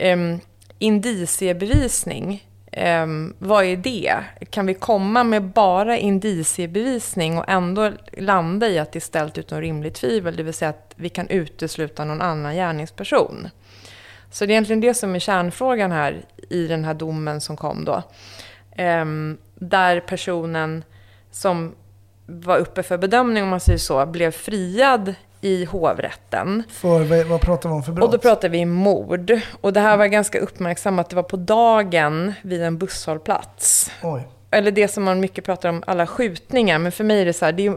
um, indiciebevisning, eh, vad är det? Kan vi komma med bara indiciebevisning och ändå landa i att det är ställt utom rimligt tvivel, det vill säga att vi kan utesluta någon annan gärningsperson? Så det är egentligen det som är kärnfrågan här i den här domen som kom då. Eh, där personen som var uppe för bedömning, om man säger så, blev friad i hovrätten. För vad, pratar vi om för brott? Och då pratar vi mord. Och det här var ganska uppmärksammat. Det var på dagen vid en busshållplats. Oj. Eller det som man mycket pratar om, alla skjutningar. Men för mig är det så här, det är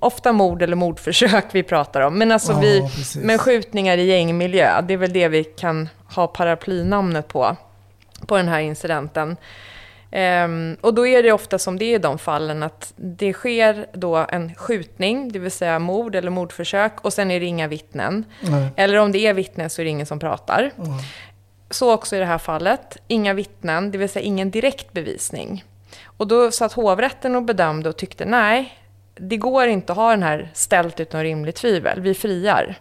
ofta mord eller mordförsök vi pratar om. Men alltså Ja, vi, precis. men skjutningar i gängmiljö, det är väl det vi kan ha paraplynamnet på, på den här incidenten. Ehm, och då är det ofta som det är i de fallen att det sker då en skjutning, det vill säga mord eller mordförsök, och sen är det inga vittnen. Nej. Eller om det är vittnen så är det ingen som pratar. Så också i det här fallet, inga vittnen, det vill säga ingen direkt bevisning. Och då satt hovrätten och bedömde och tyckte nej, det går inte att ha den här ställt utom rimligt tvivel, vi friar.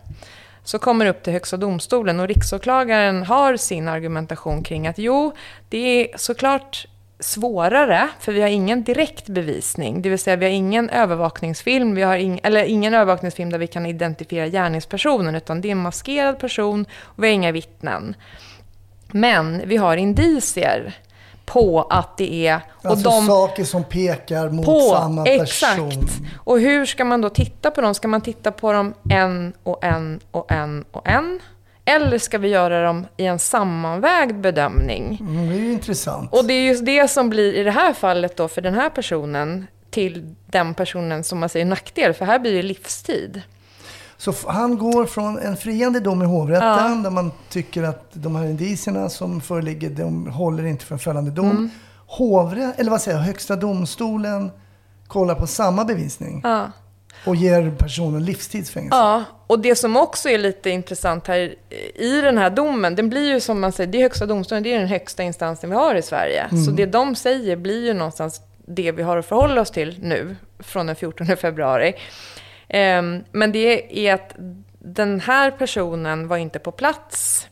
Så kommer det upp till Högsta domstolen och riksåklagaren har sin argumentation kring att jo, det är såklart svårare, för vi har ingen direkt bevisning. Det vill säga vi har ingen övervakningsfilm, vi har ing, eller ingen övervakningsfilm där vi kan identifiera gärningspersonen, utan det är en maskerad person och vi har inga vittnen. Men vi har indicier på att det är... Och alltså de, saker som pekar mot på, samma person. Exakt. Och hur ska man då titta på dem? Ska man titta på dem en och en och en och en? Eller ska vi göra dem i en sammanvägd bedömning? Mm, det är ju intressant. Och det är just det som blir i det här fallet då för den här personen till den personen som man säger nackdel, för här blir det livstid. Så han går från en friande dom i hovrätten ja. där man tycker att de här indicierna som föreligger, de håller inte för en fällande dom. Mm. Hovrätt, eller vad säger jag, Högsta domstolen kollar på samma bevisning. Ja. Och ger personen livstidsfängelse. Ja, och det som också är lite intressant här i den här domen, den blir ju som man säger, det är Högsta domstolen, det är den högsta instansen vi har i Sverige. Mm. Så det de säger blir ju någonstans det vi har att förhålla oss till nu, från den 14 februari. Um, men det är att den här personen var inte på plats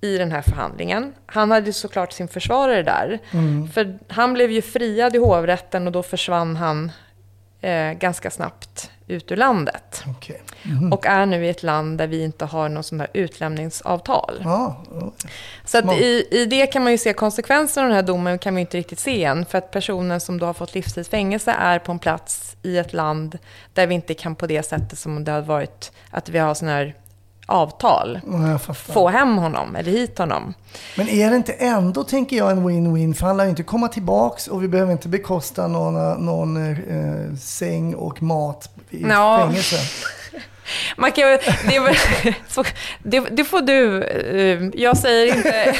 i den här förhandlingen. Han hade såklart sin försvarare där. Mm. För han blev ju friad i hovrätten och då försvann han eh, ganska snabbt ut ur landet. Okay. Mm. Och är nu i ett land där vi inte har något sånt här utlämningsavtal. Ah, så att i, i det kan man ju se konsekvenserna av den här domen kan ju inte riktigt se än. För att personen som då har fått livstidsfängelse är på en plats i ett land där vi inte kan på det sättet som det hade varit att vi har sådana här avtal. Få hem honom, eller hit honom. Men är det inte ändå, tänker jag, en win-win? För han lär ju inte komma tillbaks och vi behöver inte bekosta någon, någon eh, säng och mat i ja. fängelse. [laughs] Man kan, det, [laughs] det, det, får du. Eh, jag säger inte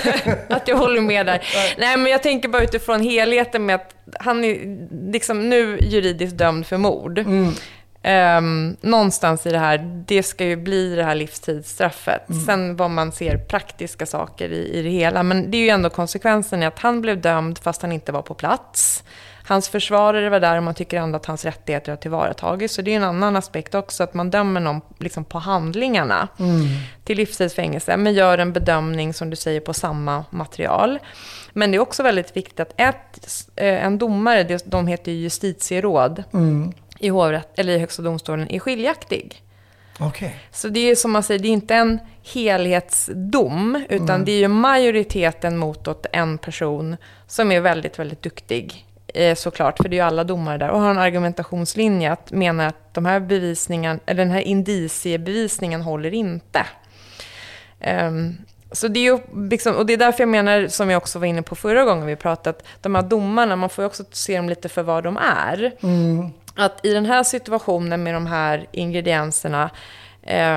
[laughs] att jag håller med där. Nej, men jag tänker bara utifrån helheten med att han är liksom nu juridiskt dömd för mord. Mm. Um, någonstans i det här, det ska ju bli det här livstidsstraffet. Mm. Sen vad man ser praktiska saker i, i det hela. Men det är ju ändå konsekvensen i att han blev dömd fast han inte var på plats. Hans försvarare var där och man tycker ändå att hans rättigheter har tillvaratagits. Så det är en annan aspekt också, att man dömer någon liksom på handlingarna mm. till livstidsfängelse. Men gör en bedömning, som du säger, på samma material. Men det är också väldigt viktigt att ett, eh, en domare, de heter ju justitieråd, mm i, hovrätt, eller i Högsta domstolen är skiljaktig. Okay. Så det är som man säger, det är inte en helhetsdom, utan mm. det är ju majoriteten mot en person som är väldigt, väldigt duktig. Eh, såklart, för det är ju alla domare där. Och har en argumentationslinje att menar att de här bevisningen, eller den här indiciebevisningen håller inte. Um, så det är ju liksom, och det är därför jag menar, som jag också var inne på förra gången vi pratade, att de här domarna, man får ju också se dem lite för vad de är. Mm att i den här situationen med de här ingredienserna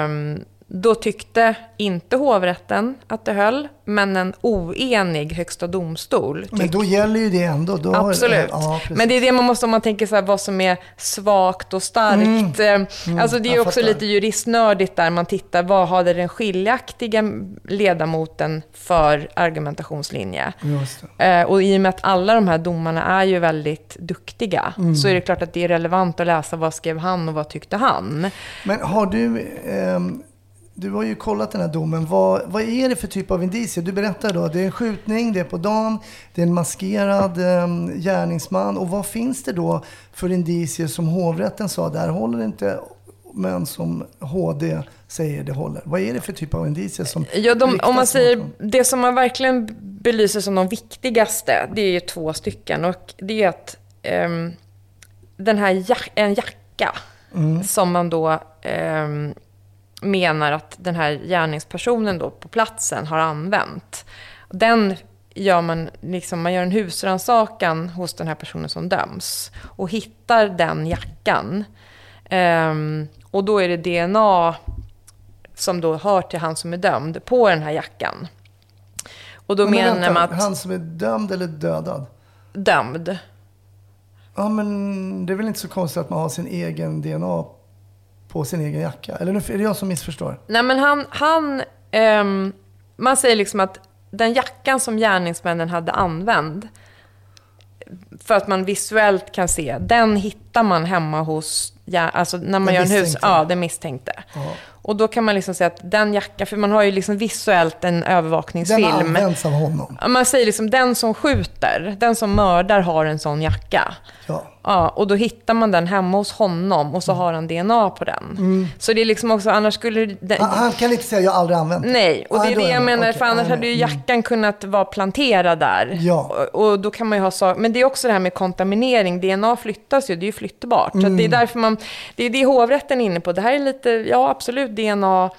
um, då tyckte inte hovrätten att det höll, men en oenig högsta domstol. Men då gäller ju det ändå. Då Absolut. Ja, men det är det man måste, om man tänker så här, vad som är svagt och starkt. Mm. Mm, alltså det är också fattar. lite juristnördigt där man tittar, vad hade den skiljaktiga ledamoten för argumentationslinje? Eh, och i och med att alla de här domarna är ju väldigt duktiga, mm. så är det klart att det är relevant att läsa vad skrev han och vad tyckte han. Men har du... Eh, du har ju kollat den här domen. Vad, vad är det för typ av indicier? Du berättar då det är en skjutning, det är på dagen, det är en maskerad eh, gärningsman. Och vad finns det då för indicier som hovrätten sa, där håller inte, men som HD säger det håller? Vad är det för typ av indicier som ja, de, Om man säger, det som man verkligen belyser som de viktigaste, det är ju två stycken. Och det är att eh, den här jack, en jacka mm. som man då eh, menar att den här gärningspersonen då på platsen har använt. Den gör man, liksom, man gör en husrannsakan hos den här personen som döms och hittar den jackan. Um, och då är det DNA som då hör till han som är dömd på den här jackan. Och då men menar vänta, man att... Han som är dömd eller dödad? Dömd. Ja, men det är väl inte så konstigt att man har sin egen DNA på sin egen jacka? Eller är det jag som missförstår? Nej, men han... han um, man säger liksom att den jackan som gärningsmännen hade använt för att man visuellt kan se, den hittar man hemma hos, ja, alltså när man Den gör en hus, ja, den misstänkte. Ja. Och då kan man liksom säga att den jackan, för man har ju liksom visuellt en övervakningsfilm. Den används av honom. Man säger liksom den som skjuter, den som mördar har en sån jacka. Ja. Ja, och då hittar man den hemma hos honom och så har han DNA på den. Så det är liksom också, annars skulle... Det, Han, han kan inte säga jag har aldrig använt det. Nej, och det Ah, är det jag menar, Okej, för annars jag hade ju. Mm. jackan kunnat vara planterad där. Ja. Och, och då kan man ju ha så, men det är också det här med kontaminering, DNA flyttas ju, det är ju flyttbart. Så att Mm. det är därför man, det är det hovrätten är inne på. Det här är lite, ja absolut DNA,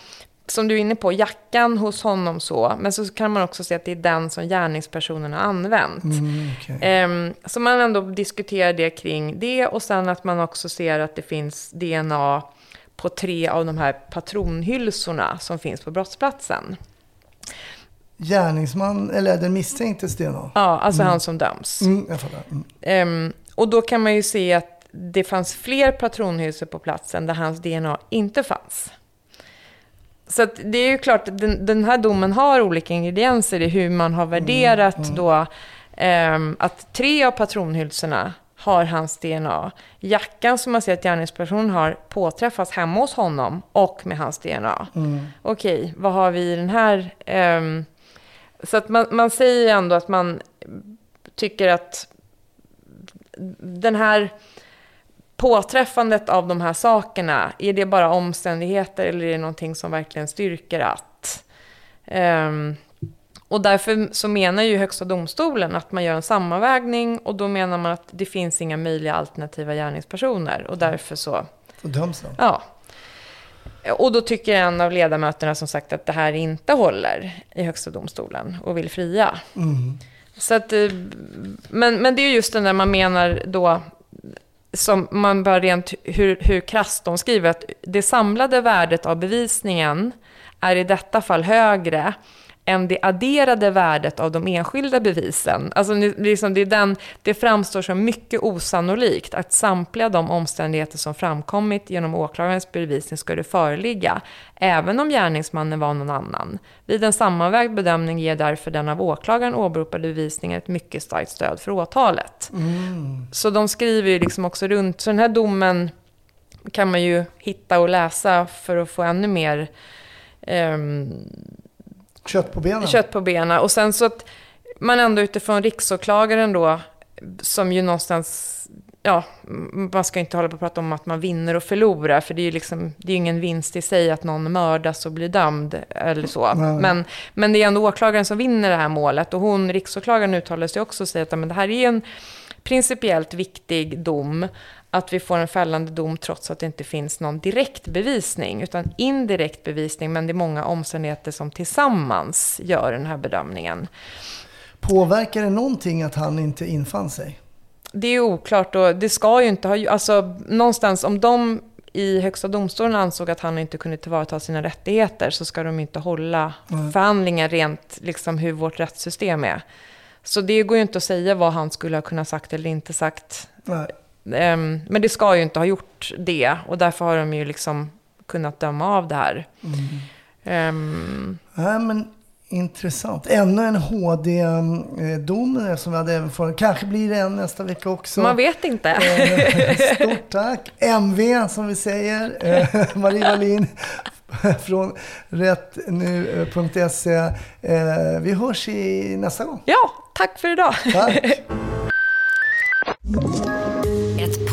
som du är inne på, jackan hos honom så, men så kan man också se att det är den som gärningspersonen har använt. Mm, okej. Ehm, så man ändå diskuterar det kring det och sen att man också ser att det finns DNA på tre av de här patronhylsorna som finns på brottsplatsen. Gärningsman, eller den misstänktes DNA. Ja, alltså han som döms. Mm, jag fattar. Mm. Ehm, och då kan man ju se att det fanns fler patronhylsor på platsen där hans DNA inte fanns. Så att det är ju klart den, den här domen har olika ingredienser i hur man har värderat då ehm, att tre av patronhylsorna har hans DNA. Jackan som man ser att gärningspersonen har påträffas hemma hos honom och med hans DNA. Okej, vad har vi i den här? ehm, så att man, man säger ändå att man tycker att den här påträffandet av de här sakerna, är det bara omständigheter eller är det någonting som verkligen styrker att? Ehm, och därför så menar ju Högsta domstolen att man gör en sammanvägning och då menar man att det finns inga möjliga alternativa gärningspersoner och därför så, Så döms han. ja. Och då tycker en av ledamöterna som sagt att det här inte håller i Högsta domstolen och vill fria. Mm. Så att, eh, men, men det är just den där man menar då, som man bör rent hur, hur krasst de skriver, att det samlade värdet av bevisningen är i detta fall högre än det adderade värdet av de enskilda bevisen. Alltså det, liksom, det, är den, det framstår som mycket osannolikt att samtliga de omständigheter som framkommit genom åklagarens bevisning skulle föreligga, även om gärningsmannen var någon annan. Vid en sammanvägd bedömning ger därför den av åklagaren åberopade bevisningen ett mycket starkt stöd för åtalet. Så de skriver ju liksom också runt, så den här domen kan man ju hitta och läsa för att få ännu mer ehm, Kött på benen. kött på benen. Och sen så att man ändå utifrån riksåklagaren då, som ju någonstans, ja, man ska inte hålla på och prata om att man vinner och förlorar, för det är ju liksom, det är ingen vinst i sig att någon mördas och blir dömd eller så. Nej. Men, men det är ändå åklagaren som vinner det här målet och hon, riksåklagaren uttalar sig också och säger att men det här är en principiellt viktig dom, att vi får en fällande dom trots att det inte finns någon direkt bevisning, utan indirekt bevisning, men det är många omständigheter som tillsammans gör den här bedömningen. Påverkar det någonting att han inte infann sig? Det är oklart och det ska ju inte ha... Alltså någonstans om de i Högsta domstolen ansåg att han inte kunde tillvarata sina rättigheter så ska de inte hålla förhandlingar rent liksom hur vårt rättssystem är. Så det går ju inte att säga vad han skulle ha kunnat sagt eller inte sagt. Nej. Ehm, men det ska ju inte ha gjort det och därför har de ju liksom kunnat döma av det här. Ehm, Nej, men intressant. Ännu en HD-dom som vi hade även för. Kanske blir det en nästa vecka också. man vet inte. Eh, Stort tack. MV som vi säger. Eh, Marie Wallin [laughs] från rättnu.se. Eh, Vi hörs i nästa gång. Ja, tack för idag. Tack. [laughs]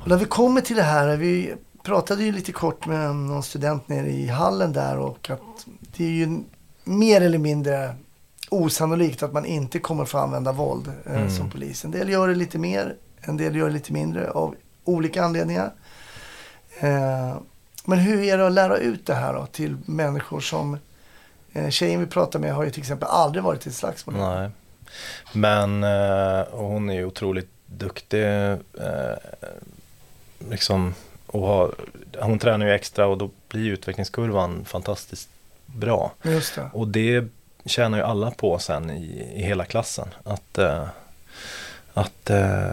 Och när vi kommer till det här, vi pratade ju lite kort med någon student nere i hallen där och att det är ju mer eller mindre osannolikt att man inte kommer få använda våld eh, som polis. En del gör det lite mer, en del gör det lite mindre av olika anledningar. Eh, men hur är det att lära ut det här då till människor som eh, tjejen vi pratar med har ju till exempel aldrig varit i ett slagsmål. Nej. Men eh, hon är ju otroligt duktig. Liksom, och har, hon tränar ju extra och då blir utvecklingskurvan fantastiskt bra. Det. Och det tjänar ju alla på sen i, i hela klassen. Att, eh, att eh,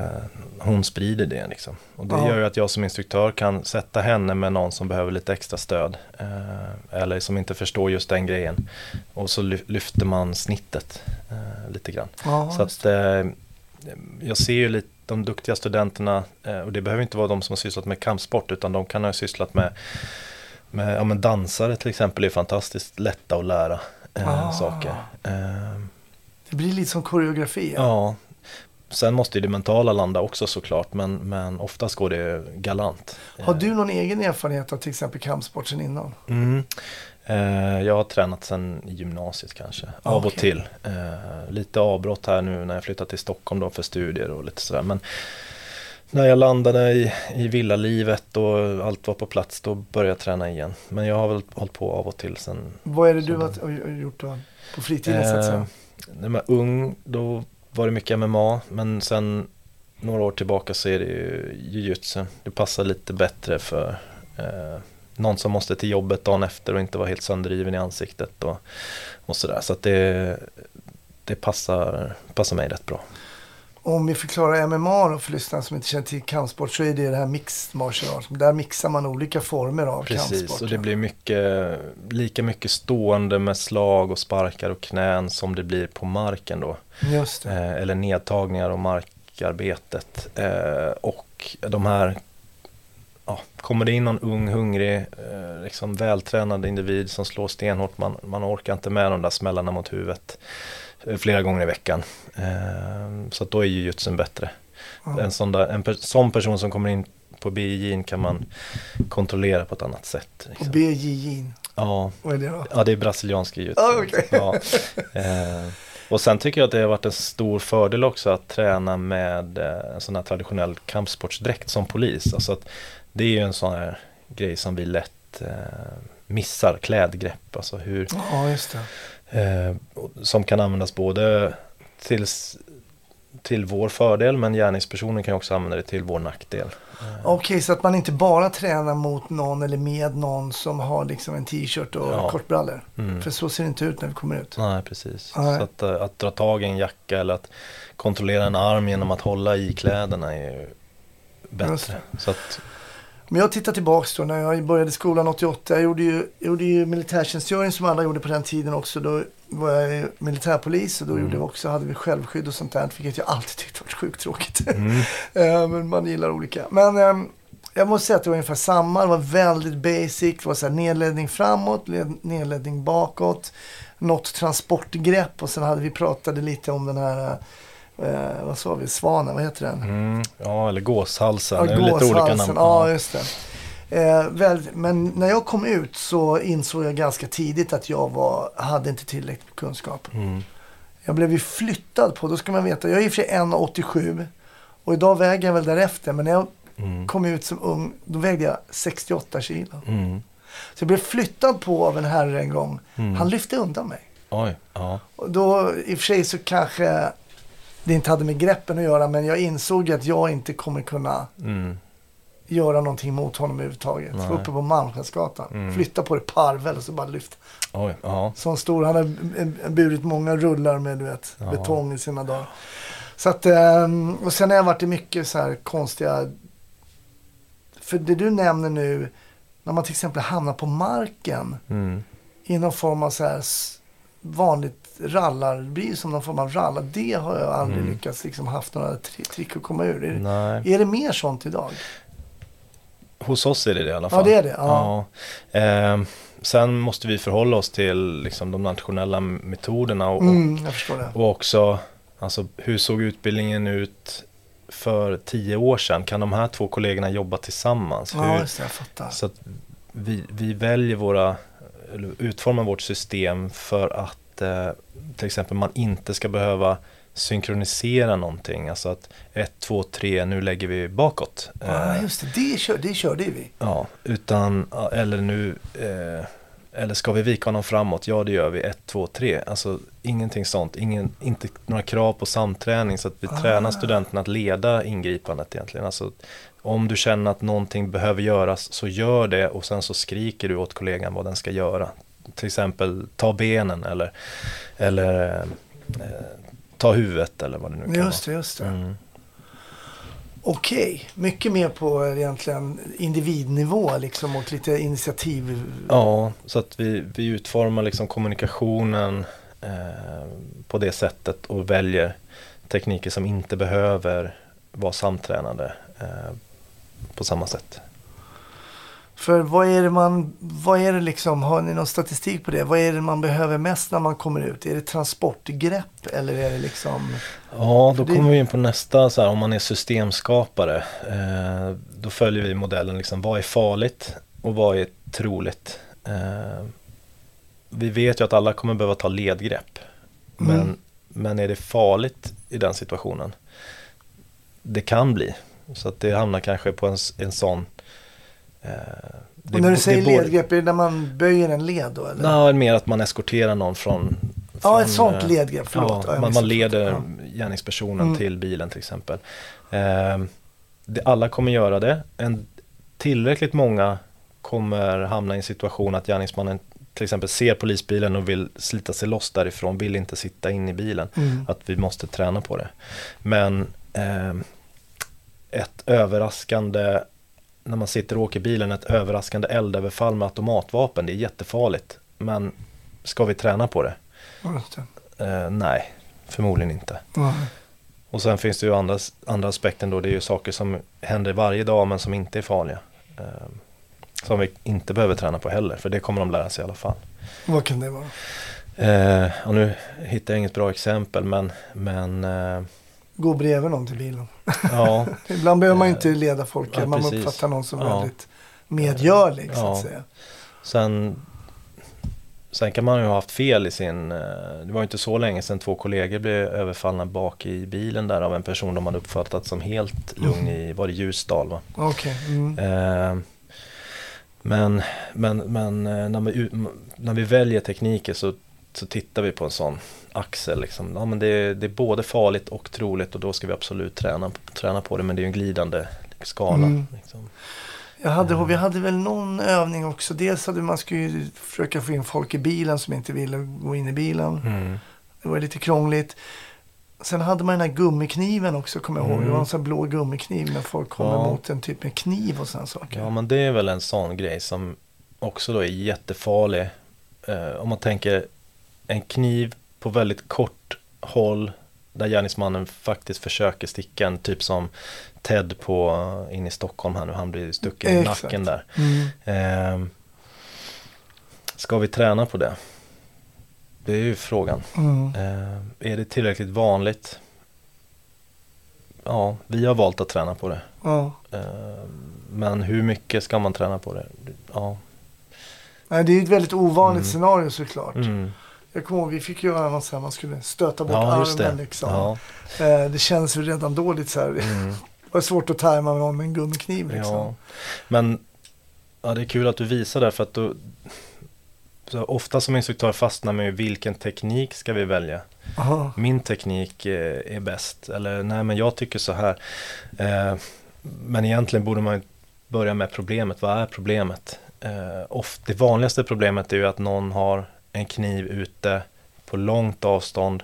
hon sprider det liksom. Och det Ja. gör ju att jag som instruktör kan sätta henne med någon som behöver lite extra stöd. Eh, eller som inte förstår just den grejen. Och så ly- lyfter man snittet eh, lite grann. Ja, så att jag ser ju lite de duktiga studenterna, eh, och det behöver inte vara de som har sysslat med kampsport, utan de kan ha sysslat med, med ja, men dansare till exempel, är fantastiskt lätta att lära eh, Ah. saker. Eh, Det blir lite som koreografi. ja, sen måste ju det mentala landa också såklart, men, men oftast går det galant. Har du någon egen erfarenhet av till exempel kampsport sen innan? Mm. Eh, jag har tränat i gymnasiet kanske, av och Okej. till. Eh, lite avbrott här nu när jag flyttat till Stockholm då för studier och lite sådär. Men när jag landade i, i villalivet och allt var på plats då började jag träna igen. Men jag har väl hållit på av och till sen. Vad är det du har gjort då? På fritiden så att säga? Eh, när man var ung då var det mycket MMA men sen några år tillbaka så är det ju jujutsu. Det passar lite bättre för eh, någon som måste till jobbet dagen efter och inte vara helt sönderriven i ansiktet och, och sådär. Så att det, det passar, passar mig rätt bra. Om vi förklarar MMA då för lyssnare som inte känner till kampsport så är det det här mixed martial arts. Där mixar man olika former av Precis, kampsport. och det blir mycket, lika mycket stående med slag och sparkar och knän som det blir på marken då. Just. Eh, eller nedtagningar och markarbetet. Eh, och de här, ja, kommer det in någon ung, hungrig, eh, liksom vältränad individ som slår stenhårt, man, man orkar inte med de där smällarna mot huvudet eh, flera gånger i veckan. Eh, så då är ju jutsen bättre. Ja. En, sån där, en per, sån person som kommer in på BJJ kan man kontrollera på ett annat sätt. Liksom. BJJ, Ja, vad är det då? ja, det är brasiliansk jiu Ah, okej. ja. eh, Och sen tycker jag att det har varit en stor fördel också att träna med en sån här traditionell kampsportsdräkt som polis. Alltså att det är ju en sån här grej som vi lätt eh, missar, klädgrepp. Alltså hur, Ja, just det. eh, som kan användas både till, till vår fördel men gärningspersonen kan också använda det till vår nackdel. Okej, så att man inte bara tränar mot någon eller med någon som har liksom en t-shirt och Ja. kortbrallor. Mm. För så ser det inte ut när vi kommer ut. Nej, precis. Nej. Så att, eh, att dra tag i en jacka eller att kontrollera en arm genom att hålla i kläderna är ju bättre. Så att, Men jag tittar tillbaks då när jag började skolan 88. Jag gjorde ju, jag gjorde ju militärtjänstgöring som alla gjorde på den tiden också. Då var jag militärpolis och då Mm. gjorde vi också, hade vi självskydd och sånt där. Vilket jag alltid tyckte var sjukt tråkigt. mm, [laughs] Eh, Men man gillar olika. Men ehm, jag måste säga att det var ungefär samma. Det var väldigt basic. Det var så här nedledning framåt, led- nedledning bakåt. Något transportgrepp och sen hade vi pratade lite om den här, eh, vad sa vi, svanen, vad heter den? mm, ja, eller gåshalsen. Ja, det är lite olika gåshalsen. namn. Ja, just det. Eh, väl, men när jag kom ut så insåg jag ganska tidigt att jag var, hade inte tillräckligt med kunskap. Mm, Jag blev ju flyttad på, då ska man veta, jag är i och för sig 1,87 och idag väger jag väl därefter. Men när jag mm, kom ut som ung, då vägde jag 68 kilo. mm, Så jag blev flyttad på av en herre en gång. mm. Han lyfte undan mig. Oj, ja. Och då, i och för sig så kanske det inte hade med greppen att göra, men jag insåg att jag inte kommer kunna Mm, göra någonting mot honom överhuvudtaget. Nej. Uppe på Malmskillnadsgatan. Mm. Flytta på det parvel och så bara lyfta. oj, ja. Sån stor, han har burit många rullar med du vet, Ja. betong i sina dagar. Så att, ehm, och sen har jag varit i mycket så här konstiga, för det du nämner nu, när man till exempel hamnar på marken Mm, i någon form av så här vanligt rallar, blir som någon form av rallar. Det har jag aldrig Mm. lyckats liksom haft några tri- trick att komma ur. Är, nej. är det mer sånt idag? Hos oss är det det i alla Ja, fall. det är det. Ja. Ja. Ehm, sen måste vi förhålla oss till liksom, de nationella metoderna och, Mm, och också alltså, hur såg utbildningen ut för tio år sedan? Kan de här två kollegorna jobba tillsammans? Ja, Hur, det, jag fattar. så att vi, vi väljer våra, utformar vårt system för att eh, till exempel man inte ska behöva synkronisera någonting. Alltså att ett, två, tre, nu lägger vi bakåt. Ja, Eh, just det. Det, kör, det körde vi. Ja, utan, eller nu, eh, eller ska vi vika honom framåt? Ja, det gör vi. Ett, två, tre. Alltså ingenting sånt. Ingen, inte några krav på samträning. Så att vi Ah. tränar studenterna att leda ingripandet egentligen. Alltså, om du känner att någonting behöver göras så gör det och sen så skriker du åt kollegan vad den ska göra. Till exempel ta benen eller, eller eh, ta huvudet eller vad det nu kan Just det, vara. just det. Mm. Okej, mycket mer på egentligen individnivå liksom och lite initiativ. Ja, så att vi, vi utformar liksom kommunikationen eh, på det sättet och väljer tekniker som inte behöver vara samtränade eh, på samma sätt. För vad är det man, vad är det liksom, har ni någon statistik på det? Vad är det man behöver mest när man kommer ut? Är det transportgrepp eller är det liksom? Ja, då kommer vi in på nästa, så här, om man är systemskapare. Eh, då följer vi modellen, liksom, vad är farligt och vad är troligt? Eh, vi vet ju att alla kommer behöva ta ledgrepp. Men, Mm. men är det farligt i den situationen? Det kan bli. Så att det hamnar kanske på en, en sån... Eh, det Och när är du säger både- ledgrepp, är det när man böjer en led då eller? Ja, mer att man eskorterar någon från... Ja, ett från, sånt eh, ledgrepp, förlåt. Ja, man, man leder Ja. gärningspersonen Mm. till bilen till exempel. Eh, det, alla kommer göra det. En, tillräckligt många kommer hamna i en situation att gärningsmannen till exempel ser polisbilen och vill slita sig loss därifrån, vill inte sitta in i bilen. Mm. Att vi måste träna på det. Men eh, ett överraskande, när man sitter och åker bilen, ett överraskande eldöverfall med automatvapen, det är jättefarligt. Men ska vi träna på det? Eh, nej, förmodligen inte. Ja. Och sen finns det ju andra, andra aspekten då, det är ju saker som händer varje dag men som inte är farliga. Eh, som vi inte behöver träna på heller, för det kommer de lära sig i alla fall. Vad kan det vara? Eh, och nu hittar jag inget bra exempel men, men eh, Gå bredvid någon till bilen. ja, [laughs] Ibland behöver man inte leda folk. Ja, man precis. uppfattar någon som Ja. väldigt medgörlig så att säga. Sen, sen kan man ju ha haft fel i sin, eh, det var ju inte så länge sedan två kollegor blev överfallna bak i bilen där av en person de hade uppfattat som helt lugn i, var det Ljusdal va? Okej. Mm. Eh, men men, men eh, när, vi, när vi väljer tekniker så, så tittar vi på en sån axel. Liksom. Ja, men det, är, det är både farligt och troligt och då ska vi absolut träna, träna på det. Men det är ju en glidande skala. Mm. Liksom. Jag hade, vi hade väl någon övning också. Dels hade man skulle ju försöka få in folk i bilen som inte ville gå in i bilen. Mm. Det var lite krångligt. Sen hade man den här gummikniven också, kommer jag ihåg. Det var en Mm. sån blå gummikniv när folk kommer Ja. mot en typ med kniv och sådana saker. Ja men det är väl en sån grej som också då är jättefarlig. Eh, om man tänker en kniv på väldigt kort håll där gärningsmannen faktiskt försöker sticka en typ som Ted på eh, in i Stockholm här nu, han blir stucken i Exakt. nacken där. Mm. Eh, ska vi träna på det? Det är ju frågan. Mm. Eh, är det tillräckligt vanligt? Ja, vi har valt att träna på det. Ja. Eh, men hur mycket ska man träna på det? Ja. Nej, det är ett väldigt ovanligt Mm. scenario såklart. Jag kommer ihåg, vi fick göra något så här, man skulle stöta bort Ja, armen det. liksom. Ja. Eh, det känns ju redan då lite så här. Mm. [laughs] Det var svårt att tajma med någon med en gummikniv liksom. Ja. Men ja, det är kul att du visar det för att då, så ofta som instruktör fastnar man i vilken teknik ska vi välja. Aha. Min teknik eh, är bäst eller nej men jag tycker så här. Eh, men egentligen borde man ju börja med problemet. Vad är problemet? Eh, of, det vanligaste problemet är ju att någon har en kniv ute på långt avstånd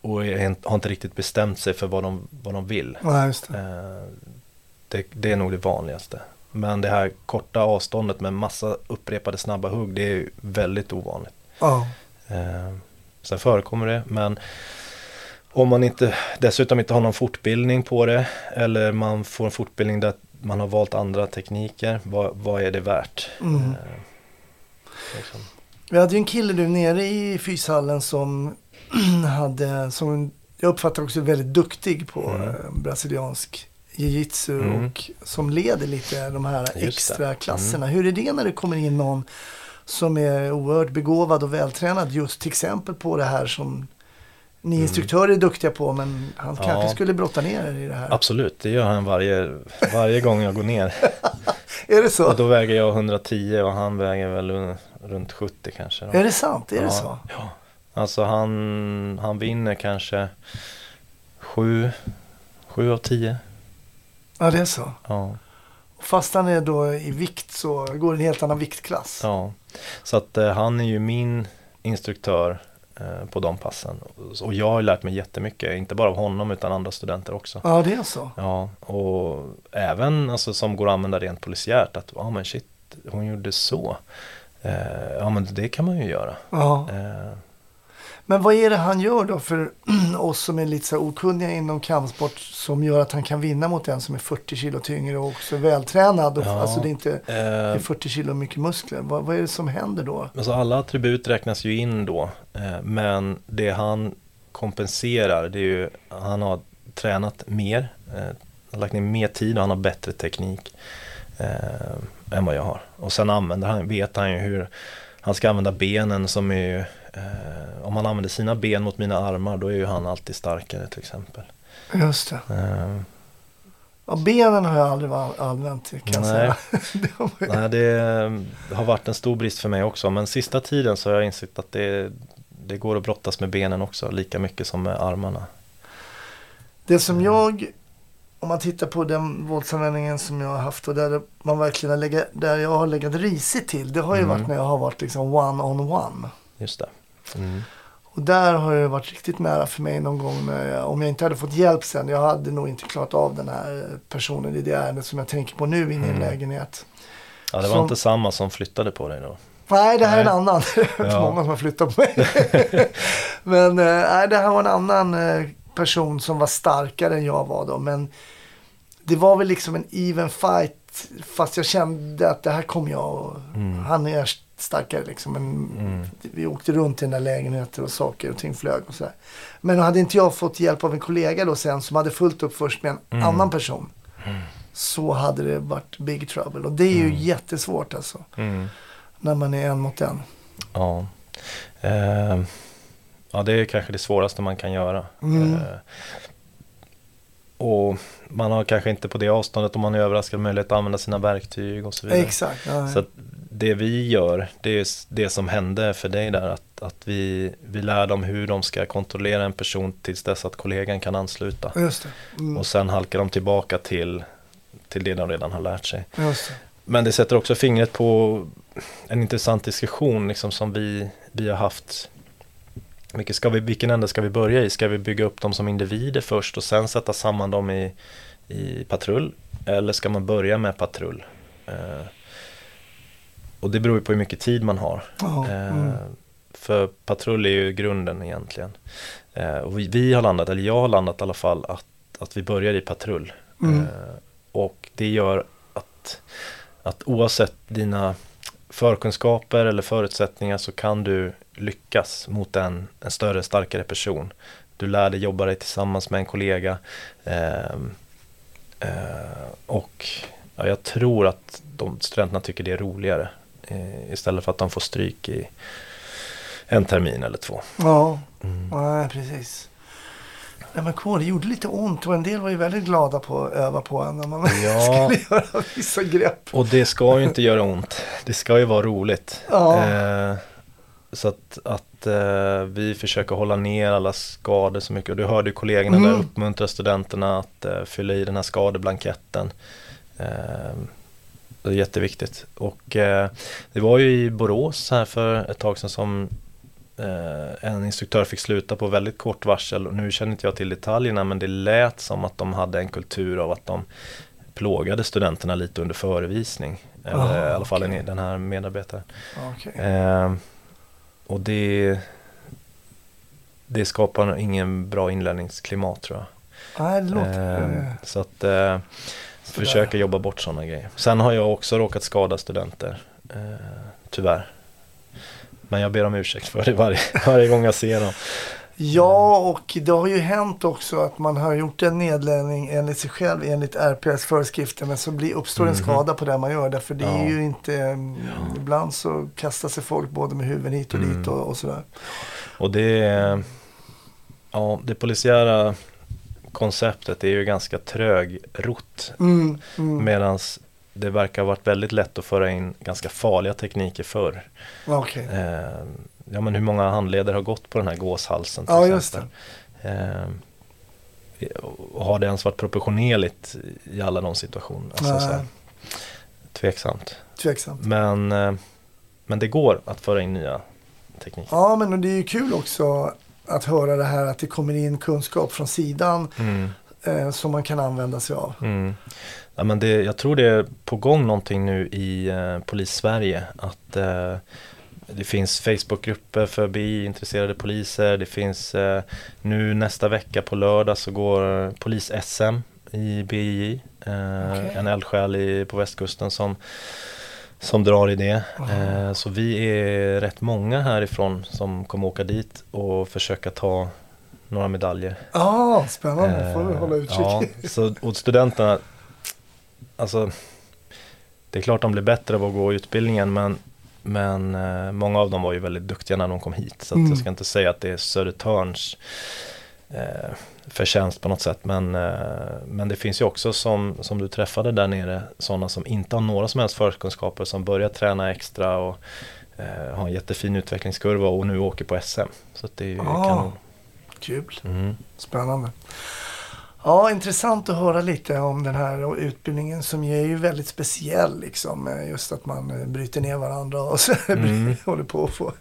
och är, har inte riktigt bestämt sig för vad de, vad de vill. Ja, det. Eh, det, det är nog det vanligaste. Men det här korta avståndet med massa upprepade snabba hugg, det är väldigt ovanligt. Ja. Eh, sen förekommer det, men om man inte, dessutom inte har någon fortbildning på det eller man får en fortbildning där man har valt andra tekniker, vad, vad är det värt? Mm. Eh, liksom. Vi hade ju en kille nu nere i fyshallen som [clears throat] hade, som jag uppfattar också väldigt duktig på Mm. eh, brasiliansk jiu-jitsu Mm. och som leder lite de här extra klasserna. Mm. Hur är det när det kommer in någon som är oerhört begåvad och vältränad just till exempel på det här som ni instruktörer är duktiga på men han Mm. Ja. kanske skulle brotta ner er i det här. Absolut, det gör han varje, varje gång jag går ner. [laughs] Är det så? Och då väger jag 110 och han väger väl, runt 70 kanske. Då. Är det sant? Är det Ja, så? Ja. Alltså han, han vinner kanske sju, sju av tio. Ja, det är så. Ja. Och fast han är då i vikt så går det en helt annan viktklass. Ja, så att eh, han är ju min instruktör eh, på de passen. Och jag har lärt mig jättemycket, inte bara av honom utan andra studenter också. Ja, det är så. Ja, och även alltså, som går att använda rent polisiärt att, ja men shit, hon gjorde så. Eh, ja men det kan man ju göra. Ja. Eh, Men vad är det han gör då för [clears throat] oss som är lite så okunniga inom kampsport som gör att han kan vinna mot en som är 40 kilo tyngre och också vältränad? Och, Ja, Alltså det är inte det är eh, 40 kilo mycket muskler. Vad, vad är det som händer då? Alltså alla attribut räknas ju in då, eh, men det han kompenserar det är ju, han har tränat mer, eh, har lagt ner mer tid och han har bättre teknik eh, än vad jag har. Och sen använder han, vet han ju hur han ska använda benen som är ju, eh, om han använder sina ben mot mina armar då är ju han alltid starkare till exempel. Just det. Eh, Ja, benen har jag aldrig använt kan jag Nej. säga. [laughs] Det har man ju- Nej, det har varit en stor brist för mig också, men sista tiden så har jag insett att det, det går att brottas med benen också, lika mycket som med armarna. Det som jag, om man tittar på den våldsanvändningen som jag har haft och där man verkligen har legat, där jag har legat risigt till. Det har ju Mm. varit när jag har varit liksom one on one. Just det. Mm. Och där har det varit riktigt nära för mig någon gång jag, om jag inte hade fått hjälp sen. Jag hade nog inte klarat av den här personen i det ärendet som jag tänker på nu inne i en Mm. lägenhet. Ja, det var Som- inte samma som flyttade på dig då? Nej, det här är en Nej. annan. [laughs] Det är Ja. många som har flyttat på mig. [laughs] Men eh, nej, det här var en annan eh, person som var starkare än jag var då. Men det var väl liksom en even fight. Fast jag kände att det här kommer jag Mm. Han är starkare liksom. Men Mm. Vi åkte runt i den där lägenheten och saker och ting flög och så här. Men hade inte jag fått hjälp av en kollega då sen som hade fullt upp först med en Mm. annan person. Så hade det varit big trouble. Och det är ju jättesvårt alltså. Mm. När man är en mot en. Ja. Eh, ja, det är kanske det svåraste man kan göra. Mm. Och man har kanske inte på det avståndet om man är överraskad möjlighet att använda sina verktyg och så vidare. Exakt. Ja, Så det vi gör, det är det som hände för dig där, att, att vi, vi lär dem hur de ska kontrollera en person tills dess att kollegan kan ansluta. Just. Mm. Och sen halkar de tillbaka till, till det de redan har lärt sig. Just det. Men det sätter också fingret på en intressant diskussion liksom, som vi, vi har haft. Vilken, ska vi, vilken ände ska vi börja i? Ska vi bygga upp dem som individer först och sen sätta samman dem i, i patrull? Eller ska man börja med patrull? Eh, och det beror ju på hur mycket tid man har. Ja, Eh, mm. För patrull är ju grunden egentligen. Eh, och vi, vi har landat, eller jag har landat i alla fall, att, att vi börjar i patrull. Mm. Eh, och det gör att, att oavsett dina förkunskaper eller förutsättningar så kan du lyckas mot en, en större, starkare person. Du lär dig jobba dig tillsammans med en kollega. ehm, eh, och ja, jag tror att de studenterna tycker det är roligare. Eh, istället för att de får stryk i en termin eller två. Ja, Mm. nej precis. Nej men cool, det gjorde lite ont och en del var ju väldigt glada på att öva på en när man Ja. [laughs] skulle göra vissa grepp. Och det ska ju inte göra ont. Det ska ju vara roligt. Ja. Eh, så att, att eh, vi försöker hålla ner alla skador så mycket. Och du hörde ju kollegorna Mm. där uppmuntra studenterna att eh, fylla i den här skadeblanketten. Eh, det är jätteviktigt. Och eh, det var ju i Borås här för ett tag sedan som eh, en instruktör fick sluta på väldigt kort varsel. Och nu känner inte jag till detaljerna men det lät som att de hade en kultur av att de plågade studenterna lite under förevisning. Eller Aha, i alla fall en- den här medarbetaren. Okej. Och det, det skapar ingen bra inlärningsklimat tror jag. Nej, det låter... Eh, så att eh, försöka jobba bort sådana grejer. Sen har jag också råkat skada studenter, eh, tyvärr. Men jag ber om ursäkt för det varje, [laughs] varje gång jag ser dem. Ja, och det har ju hänt också att man har gjort en nedläggning enligt sig själv, enligt RPS föreskrifter, men så blir, uppstår en Mhm. skada på det man gör. Därför det är Ja. ju inte, mm, ibland så kastar sig folk både med huvudet hit och Mm. dit och, och sådär. Och det, ja, det polisiära konceptet är ju ganska trögrott. Mm, mm. Medan det verkar ha varit väldigt lätt att föra in ganska farliga tekniker förr. Okej. Eh, ja men hur många handleder har gått på den här gåshalsen till Ja, just exempel. Eh, och har det ens varit proportionerligt i alla de situationerna? Alltså, så här, tveksamt. Tveksamt. Men, eh, men det går att föra in nya tekniker. Ja, men det är ju kul också att höra det här att det kommer in kunskap från sidan Mm. eh, som man kan använda sig av. Mm. Ja, men det, jag tror det är på gång någonting nu i eh, Polis-Sverige. Att eh, det finns Facebookgrupper för BI-intresserade poliser. Det finns eh, nu nästa vecka på lördag så går polis-SM i BI. Eh, Okej. En eldsjäl i- på västkusten som, som drar i det. Eh, så vi är rätt många härifrån som kommer åka dit och försöka ta några medaljer. Ja, spännande. Får vi Eh, hålla utkik. Ja, så, och studenterna, alltså det är klart de blir bättre av att gå utbildningen men, men eh, många av dem var ju väldigt duktiga när de kom hit. Så Mm. jag ska inte säga att det är Södertörns eh, förtjänst på något sätt. Men, eh, men det finns ju också som, som du träffade där nere, sådana som inte har några som helst förkunskaper som börjar träna extra och eh, har en jättefin utvecklingskurva och nu åker på SM. Så det är ju Ah. kanon. Kul. Mm. Spännande. Ja, intressant att höra lite om den här utbildningen som är ju väldigt speciell. Liksom. eh, Just att man eh, bryter ner varandra och så Mm. [laughs] håller på att få,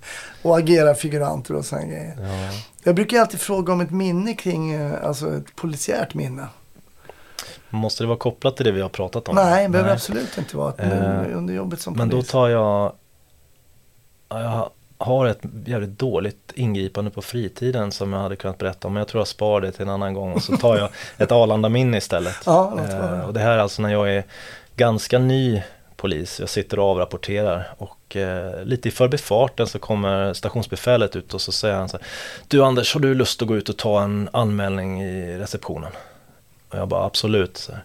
och agera figuranter och sådana grejer. Ja. Jag brukar alltid fråga om ett minne kring, eh, alltså ett polisiärt minne. Måste det vara kopplat till det vi har pratat om? Nej, det behöver absolut inte vara ett Eh, under jobbet som Men då polis. tar jag, ja, jag har ett jävligt dåligt ingripande på fritiden som jag hade kunnat berätta om. Men jag tror jag sparar det till en annan gång och så tar jag [laughs] ett Arlanda-minne istället. Ja. Eh, och det här är alltså när jag är ganska ny polis. Jag sitter och avrapporterar och eh, lite i förbifarten så kommer stationsbefälet ut och så säger han så här, Du Anders, har du lust att gå ut och ta en anmälning i receptionen? Och jag bara absolut. Här.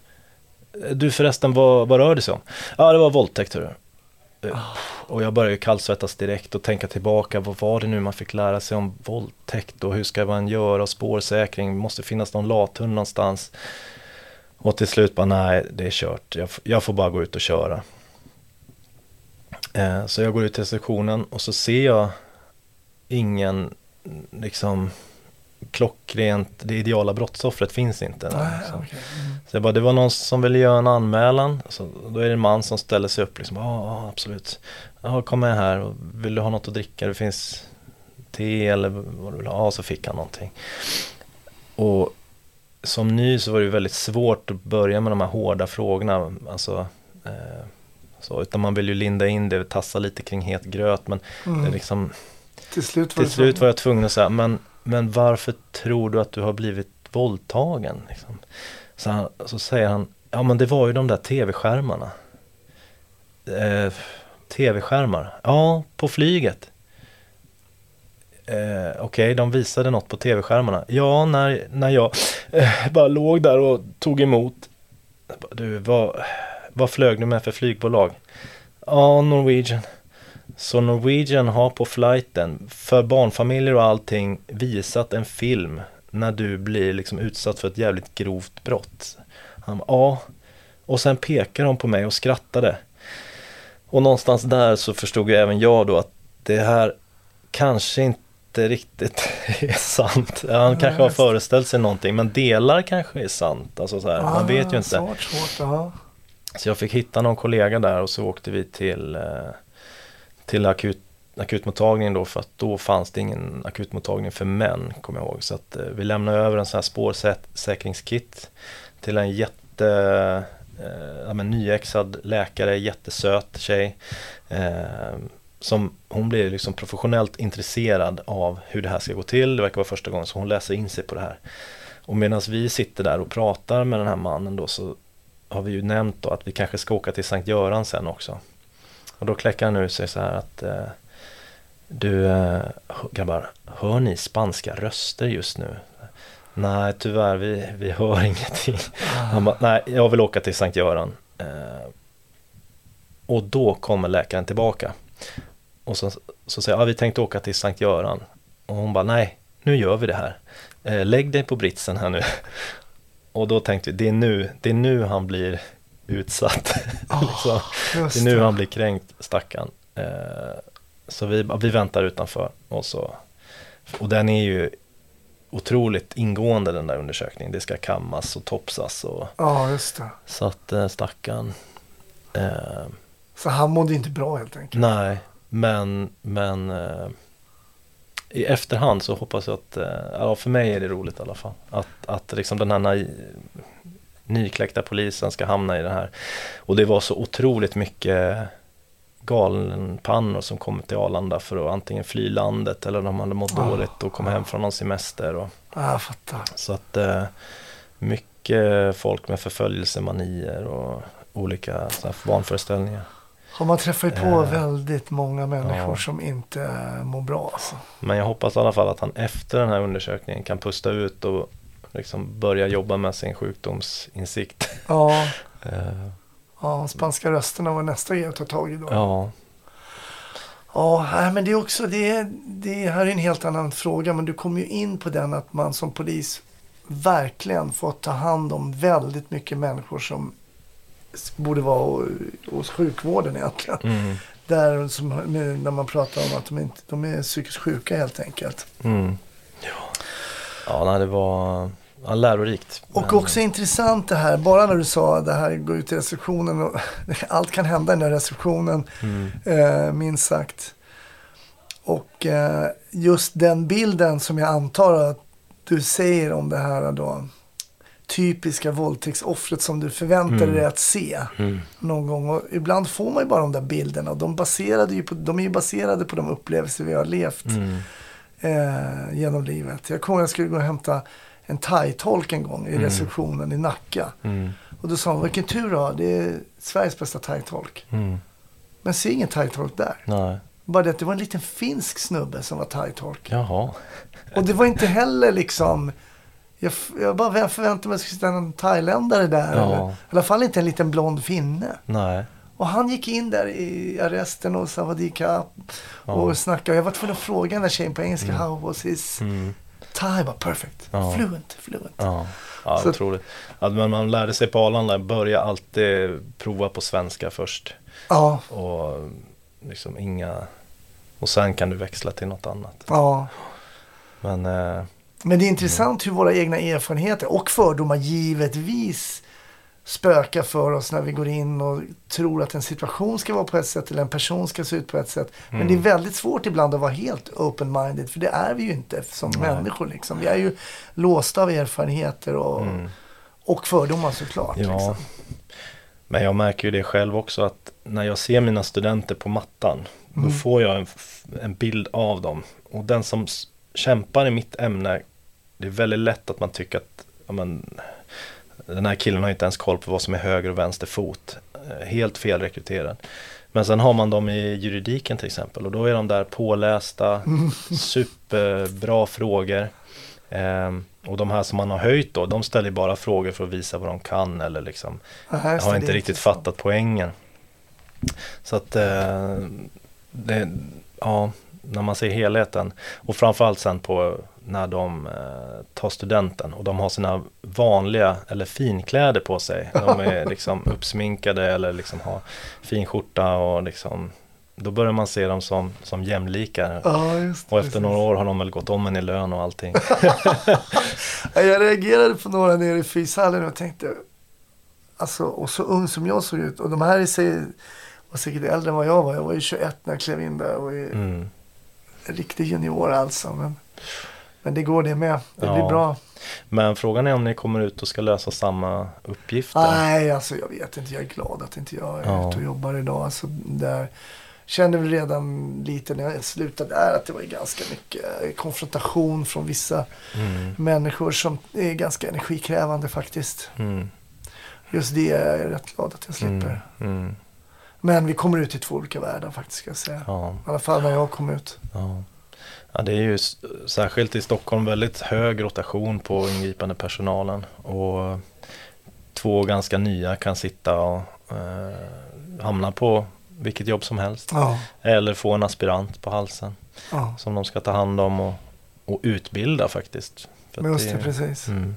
Du förresten, vad, vad rör det sig om? Ja, det var våldtäkt hörru. Eh, och jag började ju kallsvettas direkt och tänka tillbaka, vad var det nu man fick lära sig om våldtäkt och hur ska man göra och spårsäkring, måste finnas någon lathund någonstans. Och till slut bara, nej det är kört, jag, jag får bara gå ut och köra. Eh, så jag går ut till sektionen och så ser jag ingen, liksom, klockrent, det ideala brottsoffret finns inte. där, Nej, liksom. okej. Mm. Så jag bara, det var någon som ville göra en anmälan. Så då är det en man som ställer sig upp liksom, ja ah, absolut. Ja, kom med här, och vill du ha något att dricka? Det finns te eller vad du vill ha. Ja, så fick han någonting. Och som ny så var det väldigt svårt att börja med de här hårda frågorna. Alltså, eh, så, utan man vill ju linda in det, tassa lite kring het gröt. Men Mm. det liksom, Till slut var till slut så. var jag tvungen att säga, men, men varför tror du att du har blivit våldtagen? Liksom? Så, han, så säger han, ja men det var ju de där tv-skärmarna. Eh, tv-skärmar? Ja, på flyget. Eh, Okej, de visade något på tv-skärmarna. Ja, när, när jag eh, bara låg där och tog emot. Du, vad, vad flög du med för flygbolag? Ja, Norwegian. Så Norwegian har på flighten för barnfamiljer och allting visat en film när du blir liksom utsatt för ett jävligt grovt brott. Han ja. Och sen pekar de på mig och skrattade. Och någonstans där så förstod ju även jag då att det här kanske inte riktigt [laughs] är sant. Han kanske har föreställt sig någonting men delar kanske är sant. Alltså så här, man vet ju Ah, inte. Svårt, svårt. Ja. Så jag fick hitta någon kollega där och så åkte vi till, eh, till akut, akutmottagningen då för att då fanns det ingen akutmottagning för män, kommer jag ihåg. Så att eh, vi lämnade över en sån här spårsäkringskit till en jätte, eh, ja, men nyexad läkare, jättesöt tjej. Eh, som, hon blir liksom professionellt intresserad av hur det här ska gå till. Det verkar vara första gången så hon läser in sig på det här. Och medan vi sitter där och pratar med den här mannen då så har vi ju nämnt då att vi kanske ska åka till Sankt Göran sen också. Och då kläcker han ur sig så här att eh, Du eh, grabbar, hör ni spanska röster just nu? Nej tyvärr, vi, vi hör [laughs] ingenting. Han bara, nej jag vill åka till Sankt Göran. Eh, och då kommer läkaren tillbaka. Och så, så säger jag, ah, vi tänkte åka till Sankt Göran. Och hon bara, nej nu gör vi det här. Eh, lägg dig på britsen här nu. [laughs] Och då tänkte vi, det är nu, det är nu han blir utsatt. [laughs] Ah, liksom. Det är nu han blir kränkt, stackarn. Eh, så vi, vi väntar utanför. Och, så, och den är ju otroligt ingående den där undersökningen. Det ska kammas och topsas. Och, Ja, just det. så att eh, stackarn. Eh, Så han mådde inte bra helt enkelt. nej, men, men eh, i efterhand så hoppas jag att, eh, ja för mig är det roligt i alla fall. Att, att liksom den här nai- nykläckta polisen ska hamna i det här. Och det var så otroligt mycket galenpannor som kom till Arlanda för att antingen fly landet eller de hade mått Ah, dåligt och kom hem från någon semester. Och, jag fattar. så att eh, mycket folk med förföljelsemanier och olika så här, vanföreställningar. Har man träffat på Eh, väldigt många människor ja. som inte mår bra alltså. Men jag hoppas i alla fall att han efter den här undersökningen kan pusta ut och liksom börja jobba med sin sjukdomsinsikt. Ja, [laughs] Eh, ja spanska rösterna var nästa grej att ta tag i då. ja, Ja, men det är också, det, är- det här är en helt annan fråga, men du kommer ju in på den att man som polis verkligen får ta hand om väldigt mycket människor som borde vara hos sjukvården egentligen. mm, Där som, när man pratar om att de, inte, de är psykiskt sjuka helt enkelt. mm. Ja, ja nej, det var ja, lärorikt. Och också intressant det här, bara när du sa det här gå ut i receptionen och [laughs] allt kan hända i den här receptionen, Mm, eh, minst sagt. Och eh, just den bilden som jag antar att du säger om det här då, typiska våldtäktsoffret som du förväntade Mm. dig att se mm, någon gång. Och ibland får man ju bara de där bilderna och de, baserade ju på, de är ju baserade på de upplevelser vi har levt mm, eh, genom livet. Jag kommer jag skulle gå och hämta en thai-tolk en gång i Mm. receptionen i Nacka. mm, Och då sa hon, vilken tur du har, det är Sveriges bästa thai-tolk. mm. Men se ingen thai-tolk där. Nej, Bara det att det var en liten finsk snubbe som var thai-tolk. jaha. Och det var inte heller liksom, jag, jag bara förväntade mig att det skulle sitta en thailändare där. Ja. Eller, I alla fall inte en liten blond finne. Nej, Och han gick in där i arresten och Savadika Ja. och snackade. Jag var tvungen att fråga den där tjejen på engelska, how was his mm, thai? Bara perfect. Ja. Fluent, fluent. ja. Ja, Så- otroligt. Ja, men man lärde sig på Arlanda, börja alltid prova på svenska först. Ja, Och liksom inga... Och sen kan du växla till något annat. ja. Men eh, Men det är intressant hur våra egna erfarenheter och fördomar givetvis spökar för oss när vi går in och tror att en situation ska vara på ett sätt eller en person ska se ut på ett sätt. Men Mm. det är väldigt svårt ibland att vara helt open-minded för det är vi ju inte som Nej. människor. Liksom. Vi är ju låsta av erfarenheter och, mm. och fördomar såklart. Ja, Liksom. men jag märker ju det själv också att när jag ser mina studenter på mattan då Mm. får jag en, en bild av dem. Och den som kämpar i mitt ämne, det är väldigt lätt att man tycker att ja, men, den här killen har inte ens koll på vad som är höger och vänster fot. Eh, Helt felrekryterad. Men sen har man dem i juridiken till exempel och då är de där pålästa, [laughs] superbra frågor. Ehm, och de här som man har höjt då, de ställer bara frågor för att visa vad de kan eller liksom har inte riktigt fattat poängen. Så att eh, det, ja, när man ser helheten och framförallt sen på när de eh, tar studenten och de har sina vanliga eller finkläder på sig. De är [laughs] liksom uppsminkade eller liksom har fin skjorta och liksom då börjar man se dem som, som jämlikar. Ja, just Och efter precis. några år har de väl gått om en i lön och allting. [laughs] Ja, Jag reagerade på några nere i fyshallen och tänkte, alltså, och så ung som jag såg ut. Och de här i sig var säkert äldre än vad jag var. Jag var ju 21 när jag klev in där och ju Mm. riktig junior alltså. Men, men det går det med. Det blir Ja. bra. Men frågan är om ni kommer ut och ska lösa samma uppgifter. Nej, alltså jag vet inte. Jag är glad att inte jag är Ja. ute och jobbar idag. Alltså, där kände väl redan lite när jag slutade där att det var ganska mycket konfrontation från vissa Mm. människor som är ganska energikrävande faktiskt. Mm. Just det är jag rätt glad att jag slipper. Mm. Mm. Men vi kommer ut i två olika världar faktiskt ska jag säga. Ja, I alla fall när jag kom ut. ja. Ja, det är ju särskilt i Stockholm väldigt hög rotation på ingripande personalen och två ganska nya kan sitta och eh, hamna på vilket jobb som helst Ja, eller få en aspirant på halsen ja. som de ska ta hand om och, och utbilda faktiskt. För just det, precis. Mm,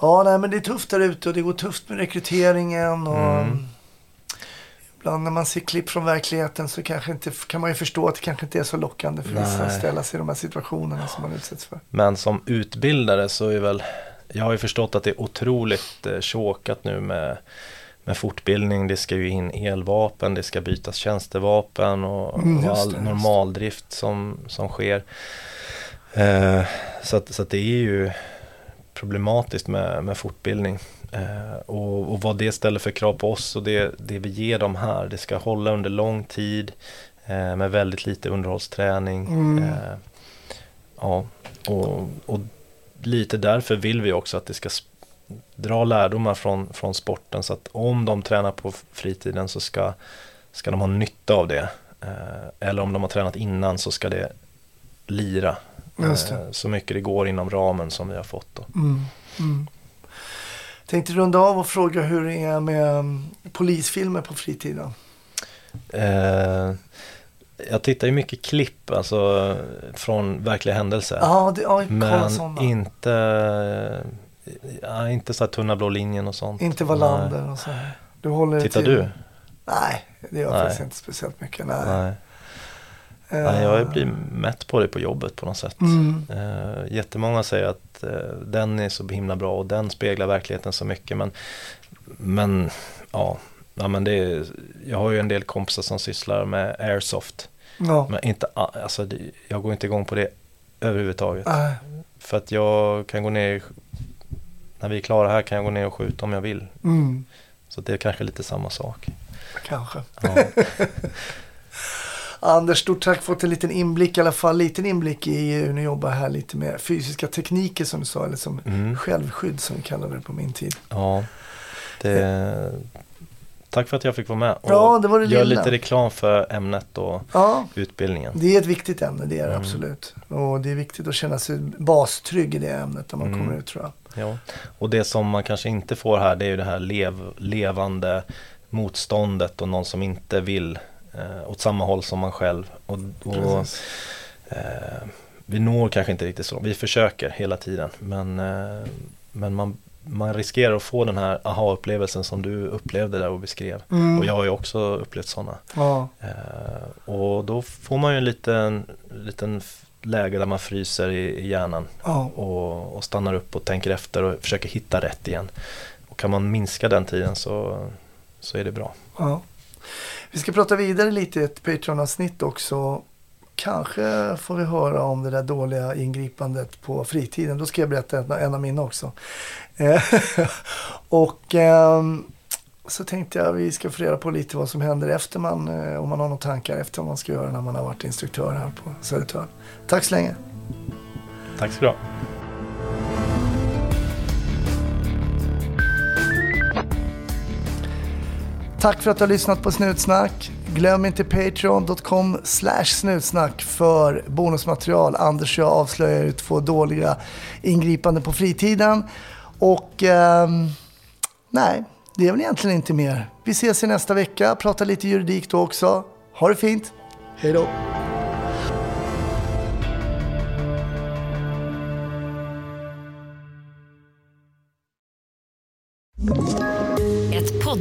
Ja, nej, men det är tufft där ute och det går tufft med rekryteringen. Och Mm. Ibland när man ser klipp från verkligheten så kanske inte, kan man ju förstå att det kanske inte är så lockande för vissa att ställa sig i de här situationerna som man utsätts för. Men som utbildare så är väl, jag har ju förstått att det är otroligt eh, chokat nu med, med fortbildning. Det ska ju in elvapen, det ska bytas tjänstevapen och, Mm, och all det, normaldrift som, som sker. Eh, så att, så att det är ju problematiskt med, med fortbildning. Eh, och, och vad det ställer för krav på oss och det, det vi ger dem här, det ska hålla under lång tid eh, med väldigt lite underhållsträning. Mm. Eh, ja, och, och lite därför vill vi också att det ska dra lärdomar från, från sporten så att om de tränar på fritiden så ska, ska de ha nytta av det. Eller om de har tränat innan så ska det lira det. så mycket det går inom ramen som vi har fått. Då. Mm. Mm. Tänkte runda av och fråga hur det är med mm, polisfilmer på fritiden. Eh, jag tittar ju mycket klipp alltså, från verkliga händelser. Ja, det, kolla Men sådana. inte, ja, inte så här tunna blå linjen och sånt. Inte Wallander och så. Du håller Tittar till... du? Nej, det gör jag faktiskt inte speciellt mycket. Nej. Nej. Eh, Nej, jag blir mätt på det på jobbet på något sätt. Mm. Uh, jättemånga säger att eh, den är så himla bra och den speglar verkligheten så mycket. Men, men ja, ja men det är, jag har ju en del kompisar som sysslar med airsoft. Ja. Men inte, alltså, jag går inte igång på det överhuvudtaget. Nej. För att jag kan gå ner, när vi är klara här kan jag gå ner och skjuta om jag vill. Mm. Så det är kanske lite samma sak. Kanske. Ja. [laughs] Anders, stort tack för att fått en liten inblick, i alla fall liten inblick i hur ni jobbar här lite med fysiska tekniker som du sa, eller som Mm. självskydd som vi kallade det på min tid. Ja, det, tack för att jag fick vara med och Ja, det var det gör lilla. lite reklam för ämnet och Ja. utbildningen. Det är ett viktigt ämne, det är det Mm. absolut. Och det är viktigt att känna sig bastrygg i det ämnet när man Mm. kommer ut tror jag. Ja. Och det som man kanske inte får här det är ju det här lev, levande motståndet och någon som inte vill eh, åt samma håll som man själv. Och, och, eh, vi når kanske inte riktigt så, vi försöker hela tiden men, eh, men man, man riskerar att få den här aha-upplevelsen som du upplevde där och beskrev. Mm. Och jag har ju också upplevt sådana. Ja. Eh, och då får man ju en liten, liten läge där man fryser i, i hjärnan Ja. och, och stannar upp och tänker efter och försöker hitta rätt igen. Och kan man minska den tiden så, så är det bra. Ja. Vi ska prata vidare lite i ett Patreon-avsnitt också. Kanske får vi höra om det där dåliga ingripandet på fritiden. Då ska jag berätta en, av mina också. Eh, [laughs] och ehm, så tänkte jag vi ska få reda på lite vad som händer efter man, eh, om man har några tankar efter vad man ska göra när man har varit instruktör här på Södertörn. Tack så länge. Tack ska du ha. Tack för att du har lyssnat på Snutsnack. Glöm inte patreon.com slash snutsnack för bonusmaterial. Anders och jag avslöjar ju två dåliga ingripanden på fritiden. Och eh, nej, det är väl egentligen inte mer. Vi ses i nästa vecka, pratar lite juridik då också. Ha det fint. Hej då.